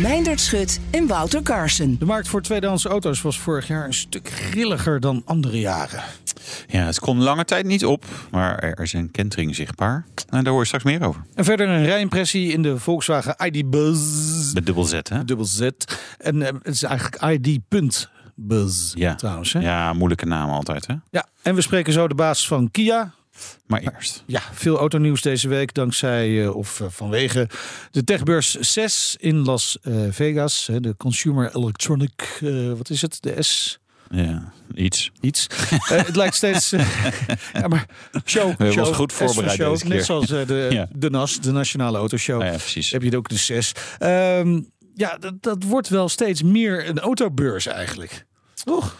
Meindert Schut en Wouter Carson. De markt voor tweedehands auto's was vorig jaar een stuk grilliger dan andere jaren. Ja, het kon lange tijd niet op, maar er is een kentering zichtbaar. En daar hoor je straks meer over. En verder een rijimpressie in de Volkswagen ID Buzz. Met dubbel Z, hè? Dubbel Z. En eh, het is eigenlijk ID. Buzz Ja. trouwens. Hè? Ja, moeilijke naam altijd, hè? Ja, en we spreken zo de baas van Kia. Maar eerst. Ja, veel autonieuws deze week dankzij eh, of eh, vanwege de techbeurs 6 in Las eh, Vegas. de Consumer Electronic, wat is het? De S? Ja, iets. Iets. Het lijkt steeds. ja, maar show. show, goed voorbereid show. deze keer. Net zoals de, Ja. de NAS, de Nationale Autoshow. Ja, ja, precies. Heb je het ook de 6. Ehm, ja, dat, dat wordt wel steeds meer een autobeurs eigenlijk. Toch?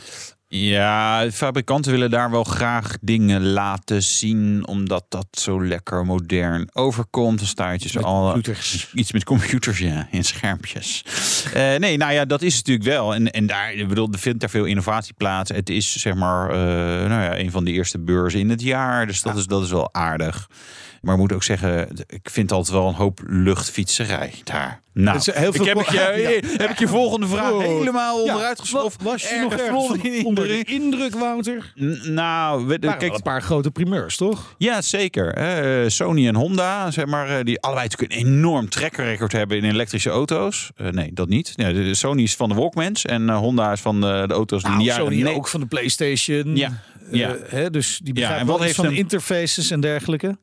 Ja, fabrikanten willen daar wel graag dingen laten zien, omdat dat zo lekker modern overkomt. Dan sta je computers. iets met computers, ja, en schermpjes. Eh, nee, nou ja, dat is natuurlijk wel. En, en daar, ik bedoel, er vindt daar veel innovatie plaats. Het is zeg maar, eh, nou ja, een van de eerste beurzen in het jaar, dus dat, is, dat is wel aardig. Maar ik moet ook zeggen, ik vind altijd wel een hoop luchtfietserij daar. Nou, heel veel ik heb, het je, Ja. heb ik je volgende vraag Goed. helemaal onderuit Was je nog Ergens onder de indruk? Wouter? N- Nou, we- kijk, een paar grote primeurs, toch? ja, zeker. Eh, Sony en Honda, zeg maar, eh, die allebei natuurlijk een enorm trekkerrecord hebben in elektrische auto's. Eh, nee, dat niet. Ja, de, Sony is van de Walkmans en eh, Honda is van de, de auto's die in de Nou, jaren Sony ook van de PlayStation. Ja, Eh, ja. hè, dus die Ja, begrijpen en wel wat heeft van hem- interfaces en dergelijke.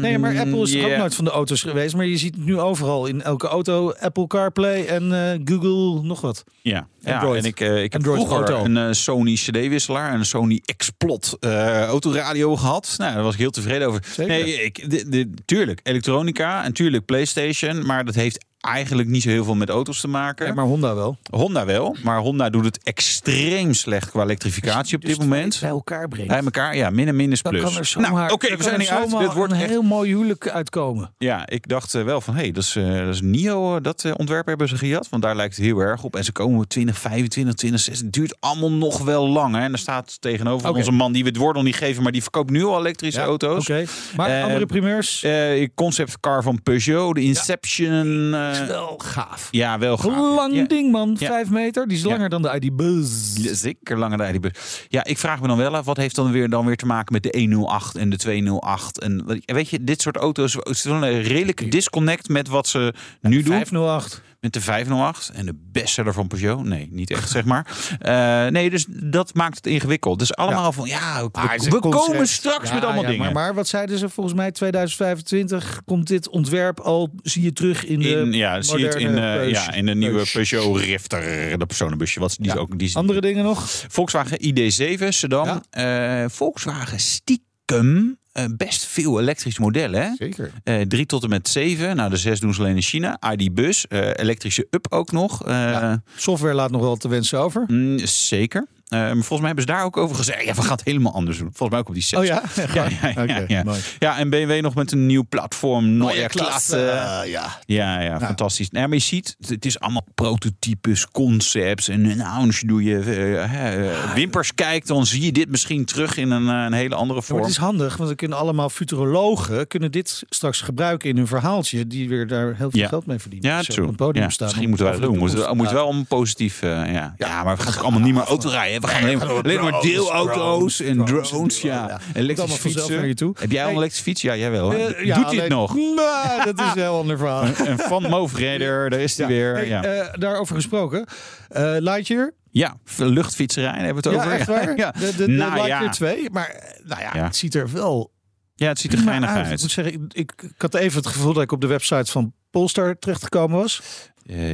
Nee, maar Apple is er ja. ook nooit van de auto's geweest. Maar je ziet het nu overal in elke auto. Apple CarPlay en eh, Google nog wat. Ja, ja en ik, eh, ik heb Android vroeger Auto. een eh, Sony CD-wisselaar en een Sony Explot eh, autoradio gehad. Nou, daar was ik heel tevreden over. Zeker. Nee, ik, de, de, tuurlijk elektronica en tuurlijk PlayStation, maar dat heeft eigenlijk niet zo heel veel met auto's te maken. Ja, maar Honda wel. Honda wel, maar Honda doet het extreem slecht qua elektrificatie op Dus dit moment. bij elkaar brengt. Bij elkaar, ja, min en min is Dan plus. kan er zomaar, nou, oké, dan we zijn er niet uit. zomaar Dit wordt een echt heel mooi huwelijk uitkomen. ja, ik dacht eh, wel van, hé, hey, dat, is, eh, dat is NIO, eh, dat eh, ontwerp hebben ze gehad. Want daar lijkt het heel erg op. En ze komen 2025, 2026. Het duurt allemaal nog wel lang. Hè? En er staat tegenover Oké. onze man die we het woord nog niet geven, maar die verkoopt nu al elektrische Ja, auto's. Oké. Maar Eh, andere primeurs? Eh, conceptcar van Peugeot, de Inception. Is wel gaaf. ja, wel gaaf. Lang Ja. ding, man. Ja. Vijf meter. Die is Ja. langer dan de ID Buzz. Zeker langer dan die bus. Ja, ik vraag me dan wel af, wat heeft dan weer, dan weer te maken met de 108 en de 208? En weet je, dit soort auto's is wel een redelijke disconnect met wat ze nu doen. 508. Met de 508 en de bestseller van Peugeot. Nee, niet echt, zeg maar. Eh, nee, dus dat maakt het ingewikkeld. Dus allemaal van, ja, we, komen straks Ja, met allemaal ja, dingen. Maar, maar wat zeiden ze volgens mij? 2025 komt dit ontwerp al, zie je terug in de in, ja, zie je het in, Peus- ja, in de nieuwe. Peugeot Rifter, de personenbusje. Wat, die ook, die Andere dingen nog? Volkswagen ID7 sedan. Eh, Volkswagen stiekem eh, best veel elektrische modellen. Hè? Zeker. Eh, drie tot en met zeven. Nou, de zes doen ze alleen in China. ID Bus, eh, elektrische Up ook nog. Ja. Software laat nog wel te wensen over. mm, zeker. Eh, maar volgens mij hebben ze daar ook over gezegd. Ja, we gaan het helemaal anders doen. Volgens mij ook op die 6. Oh ja? Ja, ja, ja, Oké, ja. mooi. ja, en BMW nog met een nieuw platform. Mooie klasse. Eh, ja. Ja, ja, fantastisch. Nee, maar je ziet, het is allemaal prototypes, concepts. En nou, als je door je eh, eh, wimpers kijkt, dan zie je dit misschien terug in een, een hele andere vorm. het is handig, want dan kunnen allemaal futurologen kunnen dit straks gebruiken in hun verhaaltje, die weer daar heel veel geld mee verdienen. Ja, true. op een podium Ja, staan. misschien om moeten wij dat doen. We moeten, we te wel een positief... ja. ja, maar we gaan toch allemaal niet meer autorijden. hè? We gaan alleen, alleen maar deelauto's drones, en drones, drones. Ja. Komt elektrische fietsen. naar je toe. Heb jij al een elektrische fiets? Ja, jij wel. Eh, ja, Doet hij het nog? Nou, dat is een heel ander verhaal. En van Moofreder, daar is hij weer. Hey, ja. eh, daarover gesproken. Eh Lightyear. ja, luchtfietserij, hebben we het Ja, over. echt waar? Ja. De, de, de Nou, Lightyear ja. 2. Maar nou ja, Ja. het ziet er wel Ja, het ziet er geinig uit. Ik uit. moet zeggen, ik, ik, ik had even het gevoel dat ik op de website van Polestar terechtgekomen was.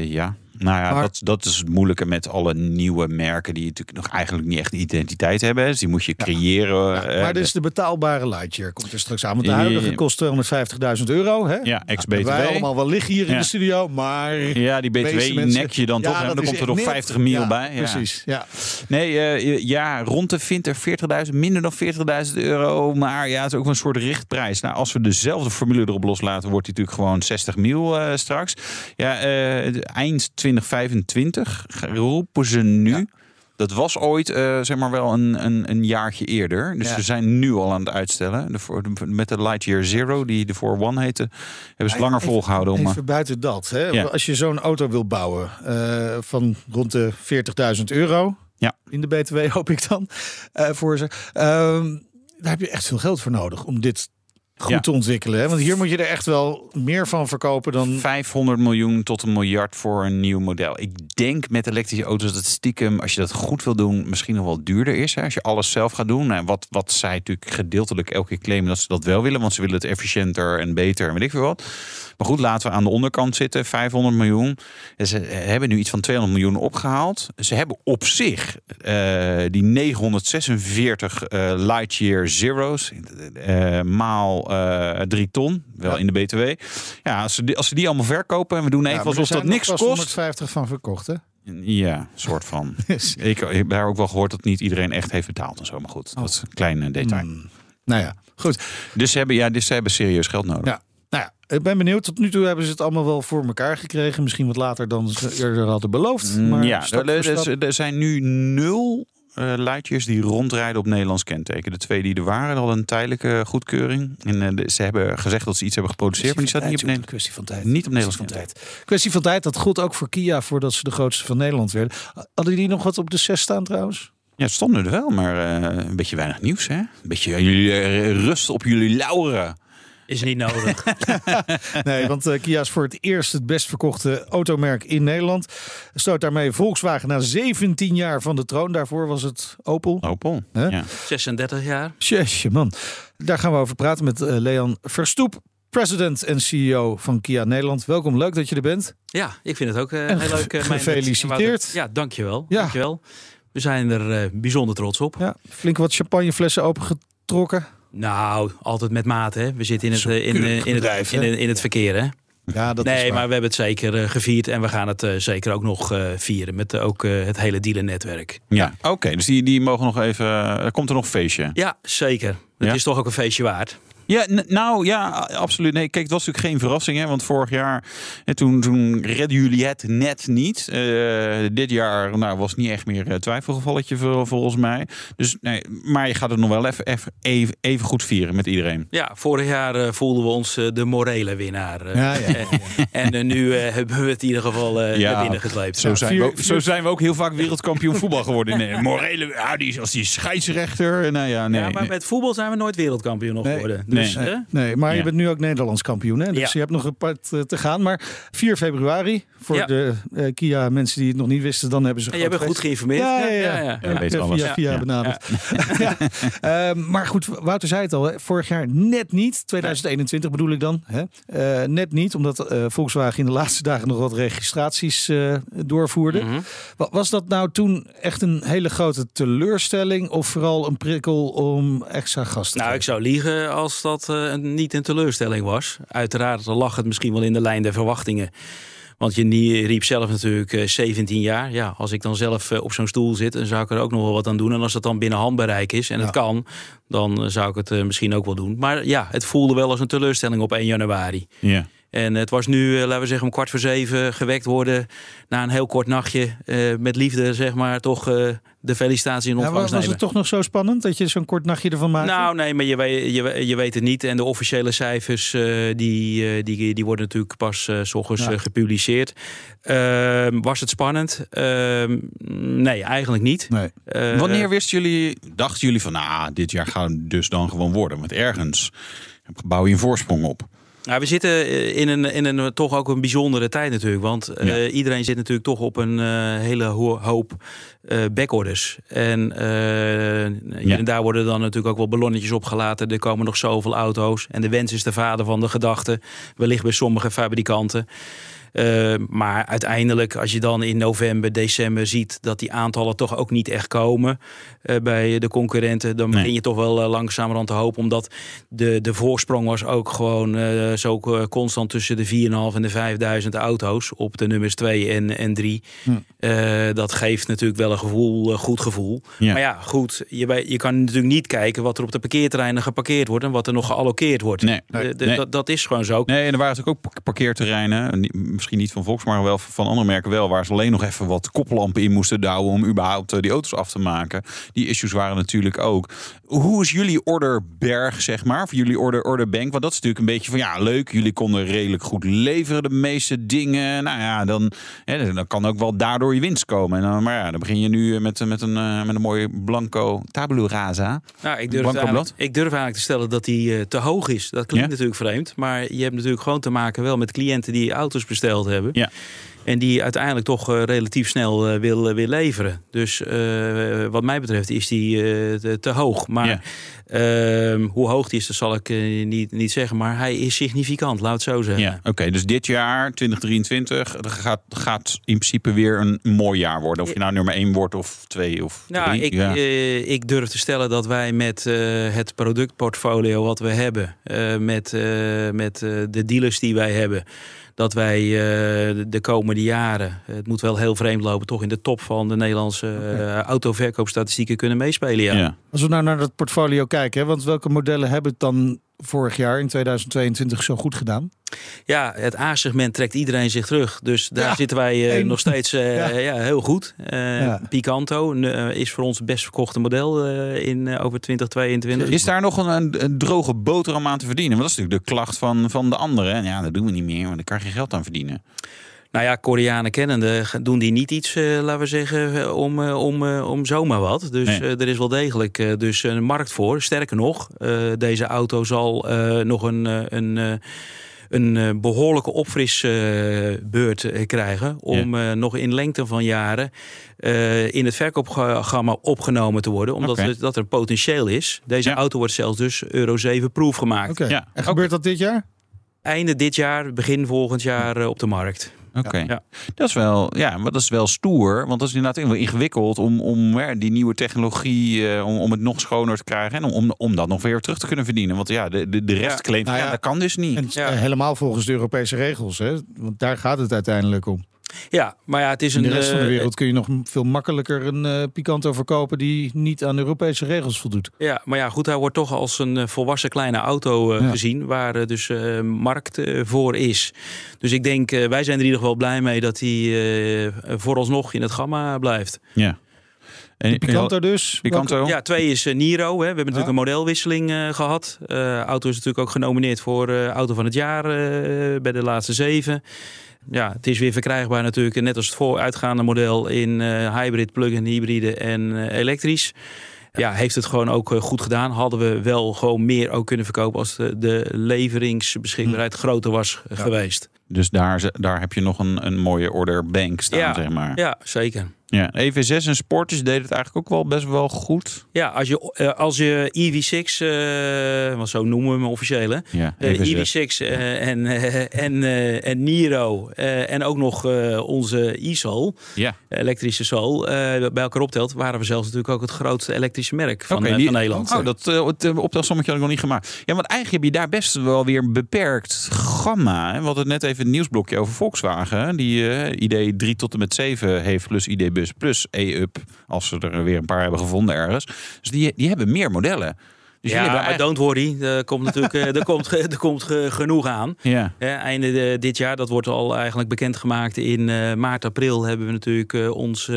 Ja, nou ja, Maar- dat, dat is het moeilijke met alle nieuwe merken die natuurlijk nog eigenlijk niet echt een identiteit hebben. Dus die moet je creëren. Ja, eh, maar dus de betaalbare Lightyear komt er straks aan. Want de huidige kost 250.000 euro. Hè? Ja, Nou, ex-BTW. hebben Wij allemaal wel liggen hier in de studio, maar... ja, die BTW mensen- nek je dan toch. En dan is komt er nog net- 50 mil bij. Precies, ja. Nee, eh, ja, rond de Vinter 40.000, minder dan 40.000 euro. Maar ja, het is ook een soort richtprijs. Nou, als we dezelfde formule erop loslaten, wordt die natuurlijk gewoon 60 mil eh, straks. Ja, eh, eind 2025 roepen ze nu. Ja. Dat was ooit eh, zeg maar wel een, een, een jaartje eerder. Dus Ja. ze zijn nu al aan het uitstellen. De, met de Lightyear Zero, die de 4-1 heette, hebben ze langer Even- volgehouden. Om, Even buiten dat. Hè? Ja. Als je zo'n auto wil bouwen eh, van rond de 40.000 euro. Ja. In de BTW hoop ik dan eh, voor ze. Ehm, daar heb je echt veel geld voor nodig om dit goed Ja. te ontwikkelen. Hè? Want hier moet je er echt wel meer van verkopen dan... 500 miljoen tot een miljard voor een nieuw model. Ik denk met elektrische auto's dat stiekem, als je dat goed wil doen, misschien nog wel duurder is. Hè? Als je alles zelf gaat doen. Nou, wat, wat zij natuurlijk gedeeltelijk elke keer claimen dat ze dat wel willen, want ze willen het efficiënter en beter en weet ik veel wat. Maar goed, laten we aan de onderkant zitten. 500 miljoen. En Ze hebben nu iets van 200 miljoen opgehaald. Ze hebben op zich eh, die 946 eh, Lightyear Zero's eh, maal eh 3 ton. Wel Ja. in de BTW. Ja, als ze, die, als ze die allemaal verkopen en we doen even alsof dat niks kost. 150 van verkocht, hè? Ja, soort van. ik, ik heb daar ook wel gehoord dat niet iedereen echt heeft betaald en zo. Maar goed, dat is een klein detail. Hmm. Nou ja, goed. Dus ze hebben, ja, dus ze hebben serieus geld nodig. Ja. Ja, ik ben benieuwd. Tot nu toe hebben ze het allemaal wel voor elkaar gekregen. Misschien wat later dan ze eerder hadden beloofd. Maar Mm, ja, stap er, voor er- stap. er zijn nu nul Lightyears die rondrijden op Nederlands kenteken. De twee die er waren hadden een tijdelijke goedkeuring. En eh, de- ze hebben gezegd dat ze iets hebben geproduceerd, maar die staat niet op Nederlands. Kwestie van tijd. Niet op Nederlands Kwestie van tijd. Kwestie van tijd. Dat gold ook voor Kia voordat ze de grootste van Nederland werden. Hadden die nog wat op de 6 staan trouwens? Ja, het stonden er wel, maar eh, een beetje weinig nieuws, hè? Een beetje jullie rust op jullie lauren. Is niet nodig. Nee, want eh, Kia is voor het eerst het best verkochte automerk in Nederland. Stoot daarmee Volkswagen na 17 jaar van de troon. Daarvoor was het Opel. Opel. Ja. 36 jaar. Jeetje man. Daar gaan we over praten met eh, Leon Verstoep. President en CEO van Kia Nederland. Welkom, leuk dat je er bent. Ja, ik vind het ook eh, heel leuk. gefeliciteerd. Ja, dankjewel. Ja. dankjewel. We zijn er bijzonder trots op. Ja, flink wat champagneflessen opengetrokken. Nou, altijd met mate. Hè. We zitten in het, eh, in, eh, in, het, in, het- in het verkeer. Hè. Ja, dat is nee, maar we hebben het zeker eh, gevierd. En we gaan het zeker ook nog vieren. Met ook het hele dealernetwerk. Ja, oké. dus die, die mogen nog even... Er komt er nog een feestje. Ja, zeker. Het Ja? is toch ook een feestje waard. Ja, nou ja, absoluut. Nee, kijk, het was natuurlijk geen verrassing. Hè, want vorig jaar, hè, toen, toen redden jullie het net niet. Eh, dit jaar nou, was niet echt meer een twijfelgevalletje vol- volgens mij. Dus, nee, maar je gaat het nog wel even, even, even, goed vieren met iedereen. Ja, vorig jaar eh, voelden we ons eh, de morele winnaar. eh. Ja, ja, en eh, nu eh, hebben we het in ieder geval eh Ja, naar binnen gesleept. Zo, zijn we ook, zo zijn we ook heel vaak wereldkampioen voetbal geworden. Nee, morele, ja, die, als die scheidsrechter. Nou ja, nee. ja, maar met voetbal zijn we nooit wereldkampioen nog Nee. Nee. Dus, hè? Nee, maar je bent nu ook Nederlands kampioen. Hè? Dus Ja. je hebt nog een part eh, te gaan. Maar 4 februari, voor Ja. de eh, Kia mensen die het nog niet wisten, dan hebben ze En jij bent goed geïnformeerd. Ja, ja, ja. ja, Ja, weet alles. Via, via Ja. benaderd. Ja. Ehm, maar goed, Wouter zei het al. Hè. Vorig jaar net niet. 2021 bedoel ik dan. Hè. Eh, net niet, omdat eh, Volkswagen in de laatste dagen nog wat registraties eh, doorvoerde. Mhm. Wa- Was dat nou toen echt een hele grote teleurstelling? Of vooral een prikkel om extra gas te Nou, ik zou liegen als dat eh, een- niet een teleurstelling was. Uiteraard lag het misschien wel in de lijn der verwachtingen. Want je riep zelf natuurlijk eh, 17 jaar. Ja, als ik dan zelf eh, op zo'n stoel zit, dan zou ik er ook nog wel wat aan doen. En als dat dan binnen handbereik is en Ja. het kan, dan eh, zou ik het eh, misschien ook wel doen. Maar ja, het voelde wel als een teleurstelling op 1 januari. Ja. En het was nu, eh, laten we zeggen, om kwart voor zeven gewekt worden. Na een heel kort nachtje. eh, met liefde, zeg maar, toch eh, de felicitatie in ontvangst was het toch nog zo spannend dat je zo'n kort nachtje ervan maakte? Nou, nee, maar je weet, je, je weet het niet. En de officiële cijfers eh, die, eh, die, die worden natuurlijk pas eh, s ochtends Ja. gepubliceerd. Ehm, was het spannend? Ehm, nee, eigenlijk niet. Nee. Wanneer wisten jullie, dachten jullie van, nou, dit jaar gaan we dus dan gewoon worden? Want ergens bouw je een voorsprong op. Nou, we zitten eh, in een, in een toch ook een bijzondere tijd natuurlijk. Want uh, iedereen zit natuurlijk toch op een uh, hele hoop uh, backorders. En, ja. en daar worden dan natuurlijk ook wel ballonnetjes opgelaten. Er komen nog zoveel auto's. En de wens is de vader van de gedachte. Wellicht bij sommige fabrikanten. Uh, maar uiteindelijk, als je dan in november, december ziet dat die aantallen toch ook niet echt komen uh, bij de concurrenten, dan begin je toch wel uh, langzamerhand te hopen. Omdat de, de voorsprong was ook gewoon zo constant tussen de 4.500 en de 5000 auto's op de nummers 2 en, en 3. Hm. dat geeft natuurlijk wel een gevoel, goed gevoel. Ja. Maar ja, goed, je, je kan natuurlijk niet kijken wat er op de parkeerterreinen geparkeerd wordt en wat er nog gealloceerd wordt. Nee, nee, de, nee. Dat, dat is gewoon zo. Nee, en er waren natuurlijk ook parkeerterreinen misschien niet van Volks, maar wel van andere merken wel, waar ze alleen nog even wat koplampen in moesten douwen om überhaupt die auto's af te maken. Die issues waren natuurlijk ook. Hoe is jullie orderberg, zeg maar, of jullie order, orderbank? Want dat is natuurlijk een beetje van ja, leuk. Jullie konden redelijk goed leveren, de meeste dingen. Nou ja, dan, hè, dan kan ook wel daardoor je winst komen. En dan, maar ja, dan begin je nu met, met, een, met een mooie blanco tabula rasa. Nou, ik durf, eigenlijk, ik durf eigenlijk te stellen dat die uh, te hoog is. Dat klinkt ja? natuurlijk vreemd, maar je hebt natuurlijk gewoon te maken wel met cliënten die auto's hebben. Ja. En die uiteindelijk toch uh, relatief snel uh, wil, uh, wil leveren. Dus wat mij betreft is die te, te, hoog. Maar ja. Ehm, hoe hoog die is, dat zal ik niet, niet zeggen. Maar hij is significant, laat het zo zeggen. Ja, Oké, okay, dus dit jaar, 2023, gaat, gaat in principe weer een mooi jaar worden. Of je nou nummer 1 wordt of 2 of 3. Nou, ik, ja. ik durf te stellen dat wij met het productportfolio wat we hebben... met, met de dealers die wij hebben dat wij uh, de komende jaren, het moet wel heel vreemd lopen, toch in de top van de Nederlandse uh, autoverkoopstatistieken kunnen meespelen. Ja. ja. Als we nou naar dat portfolio kijken, hè, want welke modellen hebben het dan vorig jaar in 2022 zo goed gedaan? Ja, het A-segment trekt iedereen zich terug. Dus daar ja, zitten wij uh, nog steeds uh, ja. ja. heel goed. Uh, Picanto is voor ons het best verkochte model in over 2022. Is daar nog een, een, een, droge boterham aan te verdienen? Want dat is natuurlijk de klacht van, van de anderen. Ja, dat doen we niet meer, want daar kan je geen geld aan verdienen. Nou ja, Koreanen kennende doen die niet iets, uh, laten we zeggen, om, uh, om, om zomaar wat. Dus nee. er is wel degelijk dus een markt voor. Sterker nog, deze auto zal nog een, een, een behoorlijke opfrisbeurt krijgen. Om ja. nog in lengte van jaren in het verkoopprogramma opgenomen te worden. Omdat okay. dat er potentieel is. Deze ja. auto wordt zelfs dus Euro 7 proef gemaakt. Okay. Ja. En gebeurt dat dit jaar? Einde dit jaar, begin volgend jaar op de markt. Oké, okay. ja. dat is wel, ja, maar dat is wel stoer, want dat is inderdaad wel ingewikkeld om, om ja, die nieuwe technologie, uh, om, om het nog schoner te krijgen en om, om dat nog weer terug te kunnen verdienen. Want ja, de, de, de rest ja, claimt, nou ja, dat kan dus niet. En, ja. helemaal volgens de Europese regels, hè? want daar gaat het uiteindelijk om. Ja, maar ja, het is een. In de rest van de wereld kun je nog veel makkelijker een uh, Picanto verkopen die niet aan Europese regels voldoet. Ja, maar ja, goed, hij wordt toch als een uh, volwassen kleine auto uh, ja. gezien, waar dus markt voor is. Dus ik denk, wij zijn er in ieder geval blij mee dat hij vooralsnog in het gamma blijft. Ja. En, Picanto dus? Picanto? Ja, twee is uh, Niro. Hè. We hebben natuurlijk een modelwisseling uh, gehad. Uh, auto is natuurlijk ook genomineerd voor Auto van het Jaar bij de laatste zeven ja, het is weer verkrijgbaar natuurlijk, net als het vooruitgaande model in uh, hybrid, plug-in hybride en uh, elektrisch. Ja, heeft het gewoon ook goed gedaan. Hadden we wel gewoon meer ook kunnen verkopen als de, de leveringsbeschikbaarheid groter was ja. geweest. Dus daar, daar heb je nog een, een mooie order bank staan, ja, zeg maar. Ja, zeker. Ja, EV6 en Sporters deed het eigenlijk ook wel best wel goed. Ja, als je, als je EV6, uh, want zo noemen we hem officieel, hè? Ja, EV6, EV6 uh, en, uh, en, uh, en Niro en ook nog onze e-Soul, ja. elektrische Soul, bij elkaar optelt, waren we zelfs natuurlijk ook het grootste elektrische merk van, okay, die, van Nederland. Oh, dat het optelsommetje had ik nog niet gemaakt. Ja, want eigenlijk heb je daar best wel weer een beperkt gamma. Hè? We hadden net even het nieuwsblokje over Volkswagen, die ID 3 tot en met 7 heeft plus ID Bus plus E-Up, als ze er weer een paar hebben gevonden ergens. Dus die, die hebben meer modellen. Dus ja, maar eigenlijk... don't worry, er komt natuurlijk er komt, er komt genoeg aan. Ja. Einde de, dit jaar, dat wordt al eigenlijk bekendgemaakt. In maart, april hebben we natuurlijk ons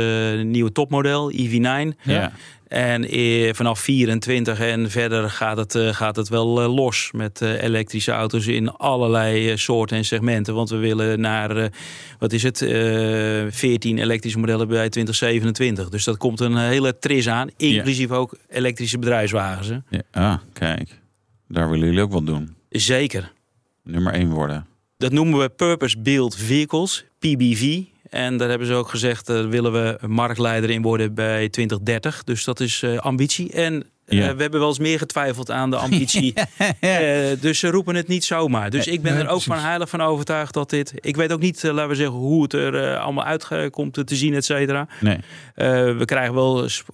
nieuwe topmodel, EV9. Ja. En eh, vanaf 24 en verder gaat het, uh, gaat het wel uh, los met elektrische auto's in allerlei soorten en segmenten. Want we willen naar, wat is het, 14 elektrische modellen bij 2027. Dus dat komt een hele tris aan, inclusief ja. ook elektrische bedrijfswagens. Hè? Ja. Ah, kijk, daar willen jullie ook wat doen. Zeker. nummer 1 worden? Dat noemen we Purpose Built Vehicles, PBV. En daar hebben ze ook gezegd, daar willen we marktleider in worden bij 2030. Dus dat is uh, ambitie. En ja. Uh, we hebben wel eens meer getwijfeld aan de ambitie. ja. uh, dus ze roepen het niet zomaar. Dus ik ben er ook precies. van heilig van overtuigd dat dit... Ik weet ook niet, laten we zeggen, hoe het er allemaal uitkomt te zien, et cetera. Nee. we krijgen wel sp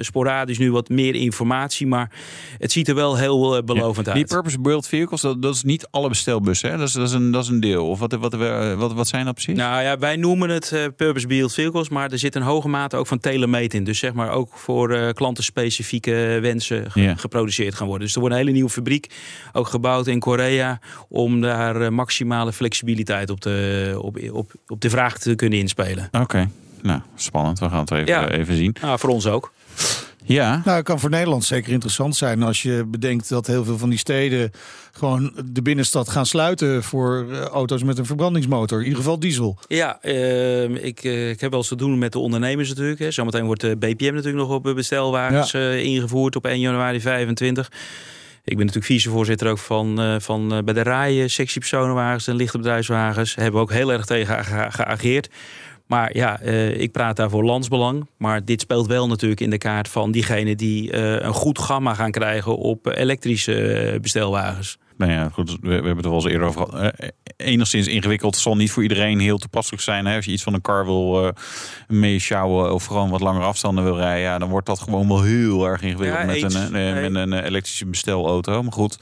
sporadisch nu wat meer informatie. Maar het ziet er wel heel belovend ja. uit. Die Purpose Built Vehicles, dat, dat is niet alle bestelbussen. Hè? Dat, is, dat, is een, dat is een deel. Of wat, wat, wat, wat zijn dat precies? Nou ja, wij noemen het Purpose Built Vehicles. Maar er zit een hoge mate ook van telemeet in. Dus zeg maar ook voor klantenspecifieke wensen ge Ja. geproduceerd gaan worden. Dus er wordt een hele nieuwe fabriek ook gebouwd in Korea om daar eh, maximale flexibiliteit op de, op, op, op de vraag te kunnen inspelen. Oké, nou spannend. We gaan het even, Ja. even zien. Nou, voor ons ook. Ja, Nou, het kan voor Nederland zeker interessant zijn als je bedenkt dat heel veel van die steden gewoon de binnenstad gaan sluiten voor eh, auto's met een verbrandingsmotor. In ieder geval diesel. Ja, ehm, ik, eh, ik heb wel eens te doen met de ondernemers natuurlijk. Hè. Zometeen wordt de BPM natuurlijk nog op bestelwagens eh, ingevoerd op 1 januari 25. Ik ben natuurlijk vicevoorzitter ook van, eh, van eh, bij de RAI, sectie personenwagens en lichte bedrijfswagens. Hebben we ook heel erg tegen ge- geageerd. Maar ja, eh, ik praat daar voor landsbelang. Maar dit speelt wel natuurlijk in de kaart van diegenen die eh, een goed gamma gaan krijgen op eh, elektrische bestelwagens. nou ja, goed. We, we hebben het er wel eens eerder over gehad. Eh, enigszins ingewikkeld. zal niet voor iedereen heel toepasselijk zijn. Hè? Als je iets van een car wil meeschouwen of gewoon wat langer afstanden wil rijden, ja, dan wordt dat gewoon wel heel erg ingewikkeld Ja, met, een, eh, met een elektrische bestelauto. Maar goed,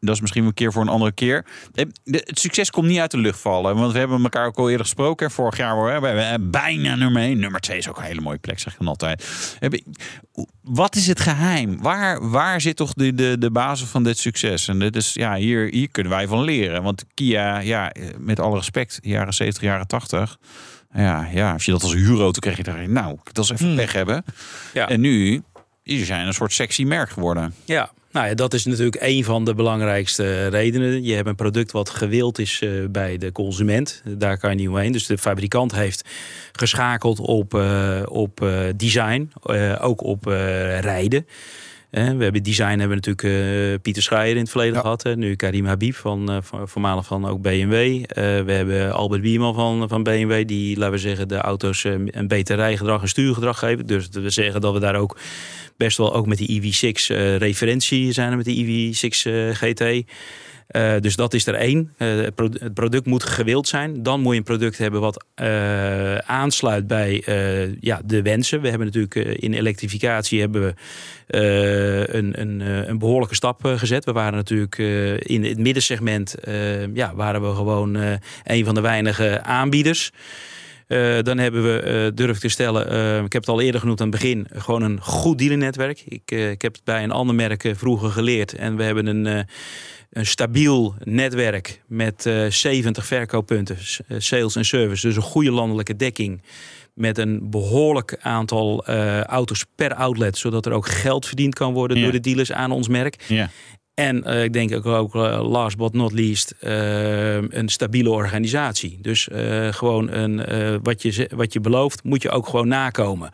dat is misschien een keer voor een andere keer. Eh, Het succes komt niet uit de lucht vallen. Want we hebben elkaar ook al eerder gesproken. Vorig jaar hè, we hebben eh, bijna nummer 1. Nummer 2 is ook een hele mooie plek, zeg ik dan altijd. Wat is het geheim? Waar, waar zit toch de, de, de basis van dit succes? En dit is, ja, hier, hier kunnen wij van leren. Want Kia, ja, eh, met alle respect, jaren 70, jaren 80. Ja, ja, als je dat als huurauto kreeg, je daar, nou, dat is even pech hebben. Ja. En nu, die zijn een soort sexy merk geworden. Ja, nou ja, dat is natuurlijk een van de belangrijkste redenen. Je hebt een product wat gewild is eh, bij de consument. Daar kan je niet omheen. Dus de fabrikant heeft geschakeld op, eh, op eh, design, ook op rijden. We hebben design hebben natuurlijk eh, Pieter Schreier in het verleden Ja. gehad. Hè. Nu Karim Habib, van, eh, voormalig van ook BMW. Eh, we hebben Albert Bierman van, van BMW. Die, laten we zeggen, de auto's een beter rijgedrag en stuurgedrag geven. Dus we zeggen dat we daar ook best wel ook met die EV6 eh, referentie zijn met die EV6 eh, GT. Eh, dus dat is er één. Eh, het pro- het product moet gewild zijn. Dan moet je een product hebben wat eh, aansluit bij ja, de wensen. We hebben natuurlijk in elektrificatie hebben we een, een, een behoorlijke stap gezet. We waren natuurlijk in het middensegment ja, waren we gewoon een van de weinige aanbieders. Dan hebben we, eh, durf te stellen, ik heb het al eerder genoemd aan het begin, gewoon een goed dealernetwerk. Ik, ik heb het bij een ander merk vroeger geleerd. En we hebben een, een stabiel netwerk met eh 70 verkooppunten, s- eh, sales en service. Dus een goede landelijke dekking. Met een behoorlijk aantal eh, auto's per outlet, zodat er ook geld verdiend kan worden Ja. door de dealers aan ons merk. Ja. En eh, ik denk ook, ook eh, last but not least, eh, een stabiele organisatie. Dus gewoon een, wat, je, wat je belooft, moet je ook gewoon nakomen.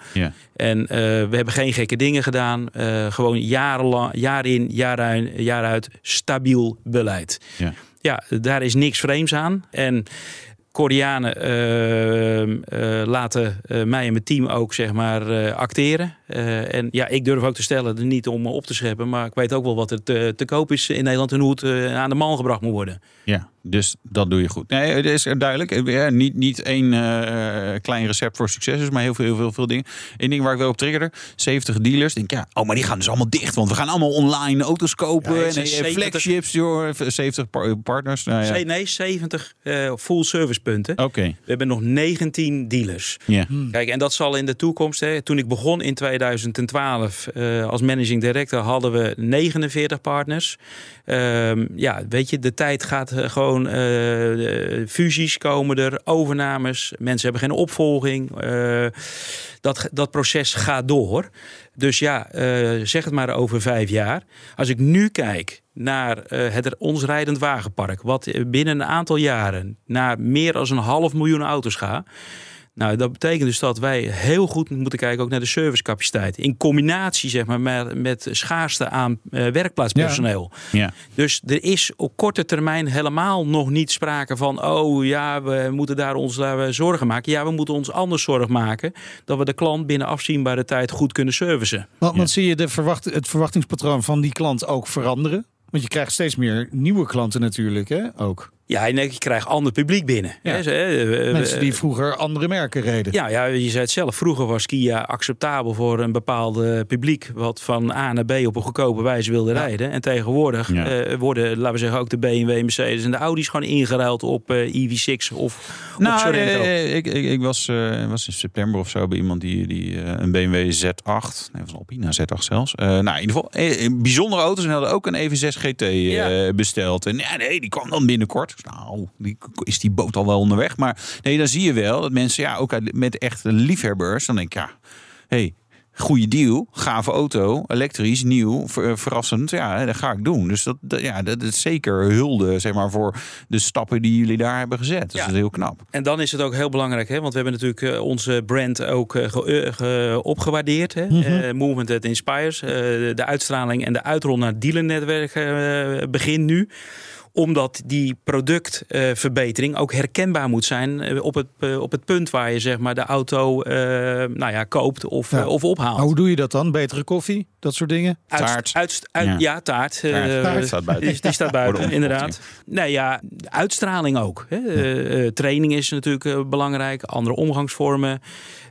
En we hebben geen gekke dingen gedaan. Gewoon jarenlang, jaar in, jaar uit, jaar uit, stabiel beleid. Ja. ja, daar is niks vreemds aan. En Koreanen eh, eh, laten mij en mijn team ook zeg maar acteren. Eh, en ja, ik durf ook te stellen, er niet om op te scheppen, maar ik weet ook wel wat er te, te koop is in Nederland en hoe het eh, aan de man gebracht moet worden. Ja, dus dat doe je goed. Nee, het is duidelijk. Ja, niet, niet één eh, klein recept voor succes, is maar heel veel, heel veel, veel dingen. Eén ding waar ik wel op triggerde: 70 dealers. Denk ja, oh, maar die gaan dus allemaal dicht, want we gaan allemaal online auto's kopen Ja, het en eh, 70 flagships, joh, 70 par- partners. Nou, ja. Nee, nee, 70 eh, full service punten. Oké, We hebben nog 19 dealers. ja. Kijk, en dat zal in de toekomst. Hè, toen ik begon in 2012 eh, als managing director hadden we 49 partners. Ehm, ja, weet je, de tijd gaat eh, gewoon. eh, fusies komen er, overnames. Mensen hebben geen opvolging. dat, dat proces gaat door. Dus ja, zeg het maar over vijf jaar. Als ik nu kijk naar het ons rijdend wagenpark, wat binnen een aantal jaren naar meer dan een half miljoen auto's gaat Nou, dat betekent dus dat wij heel goed moeten kijken ook naar de servicecapaciteit. In combinatie zeg maar, met, met schaarste aan uh, werkplaatspersoneel. Ja. Dus er is op korte termijn helemaal nog niet sprake van... oh ja, we moeten daar ons daar zorgen maken. Ja, we moeten ons anders zorgen maken... dat we de klant binnen afzienbare tijd goed kunnen servicen. Want, want zie je de verwacht, het verwachtingspatroon van die klant ook veranderen? Want je krijgt steeds meer nieuwe klanten natuurlijk, hè? Ook. Ja, en je krijgt ander publiek binnen. Ja. Mensen die vroeger andere merken reden. Ja, ja, je zei het zelf. Vroeger was Kia acceptabel voor een bepaalde publiek... wat van A naar B op een goedkope wijze wilde rijden. En tegenwoordig ja. worden, laten we zeggen, ook de BMW, Mercedes en de Audi's... gewoon ingeruild op uh, EV6 of nou, op Sorento. Uh, ik, ik, ik was, uh, was in september of zo bij iemand die, die een BMW Z8... Nee, was een Alpina Z8 zelfs. nou, in ieder geval bijzondere auto's en hadden ook een EV6 GT ja. besteld. En ja, nee, die kwam dan binnenkort. Nou, is die boot al wel onderweg? Maar nee, dan zie je wel dat mensen, ja, ook met echte liefhebbers, dan denk ik, ja, hey, goede deal, gave auto, elektrisch, nieuw, verrassend. Ja, dat ga ik doen. Dus dat, ja, dat is zeker hulde, zeg maar, voor de stappen die jullie daar hebben gezet. Dus ja. dat is heel knap. En dan is het ook heel belangrijk, hè, want we hebben natuurlijk onze brand ook ge, opgewaardeerd. Hè. Mm -hmm. Movement that Inspires. de uitstraling en de uitrol naar dealernetwerk begint nu omdat die productverbetering ook herkenbaar moet zijn op het, op het punt waar je zeg maar, de auto uh, nou ja, koopt of, ja. of ophaalt. Maar hoe doe je dat dan? Betere koffie? Dat soort dingen? Taart. Uit, uit, ja. ja. taart. taart. staat buiten. Die, die staat buiten, inderdaad. Nee, ja, uitstraling ook. Hè. Uh, training is natuurlijk belangrijk. Andere omgangsvormen.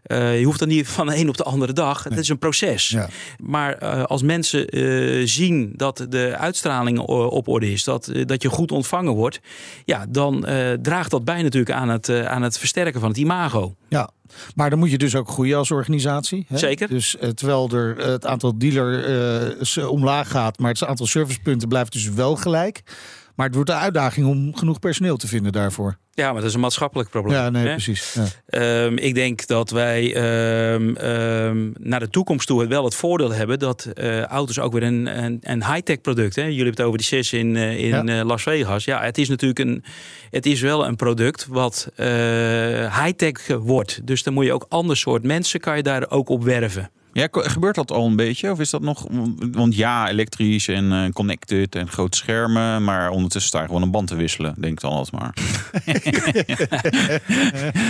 Uh, je hoeft dan niet van de een op de andere dag. Het is een proces. Ja. Maar uh, als mensen uh, zien dat de uitstraling op orde is, dat, dat je goed ontvangen wordt, ja, dan draagt dat bij natuurlijk aan het, aan het versterken van het imago. Ja, maar dan moet je dus ook groeien als organisatie. Hè? Zeker. Dus terwijl er het aantal dealers omlaag gaat, maar het aantal servicepunten blijft dus wel gelijk. Maar het wordt een uitdaging om genoeg personeel te vinden daarvoor. Ja, maar dat is een maatschappelijk probleem. Ja, nee, hè? precies. Ja. Um, ik denk dat wij um, um, naar de toekomst toe wel het voordeel hebben dat uh, auto's ook weer een, een, een high-tech product. Hè? Jullie hebben het over die CES in, uh, in ja. uh, Las Vegas. Ja, het is natuurlijk een, het is wel een product wat high-tech wordt. Dus dan moet je ook ander soort mensen kan je daar ook op werven. Ja, gebeurt dat al een beetje? Of is dat nog... Want ja, elektrisch en uh, connected en grote schermen. Maar ondertussen sta je gewoon een band te wisselen. Denk dan altijd maar.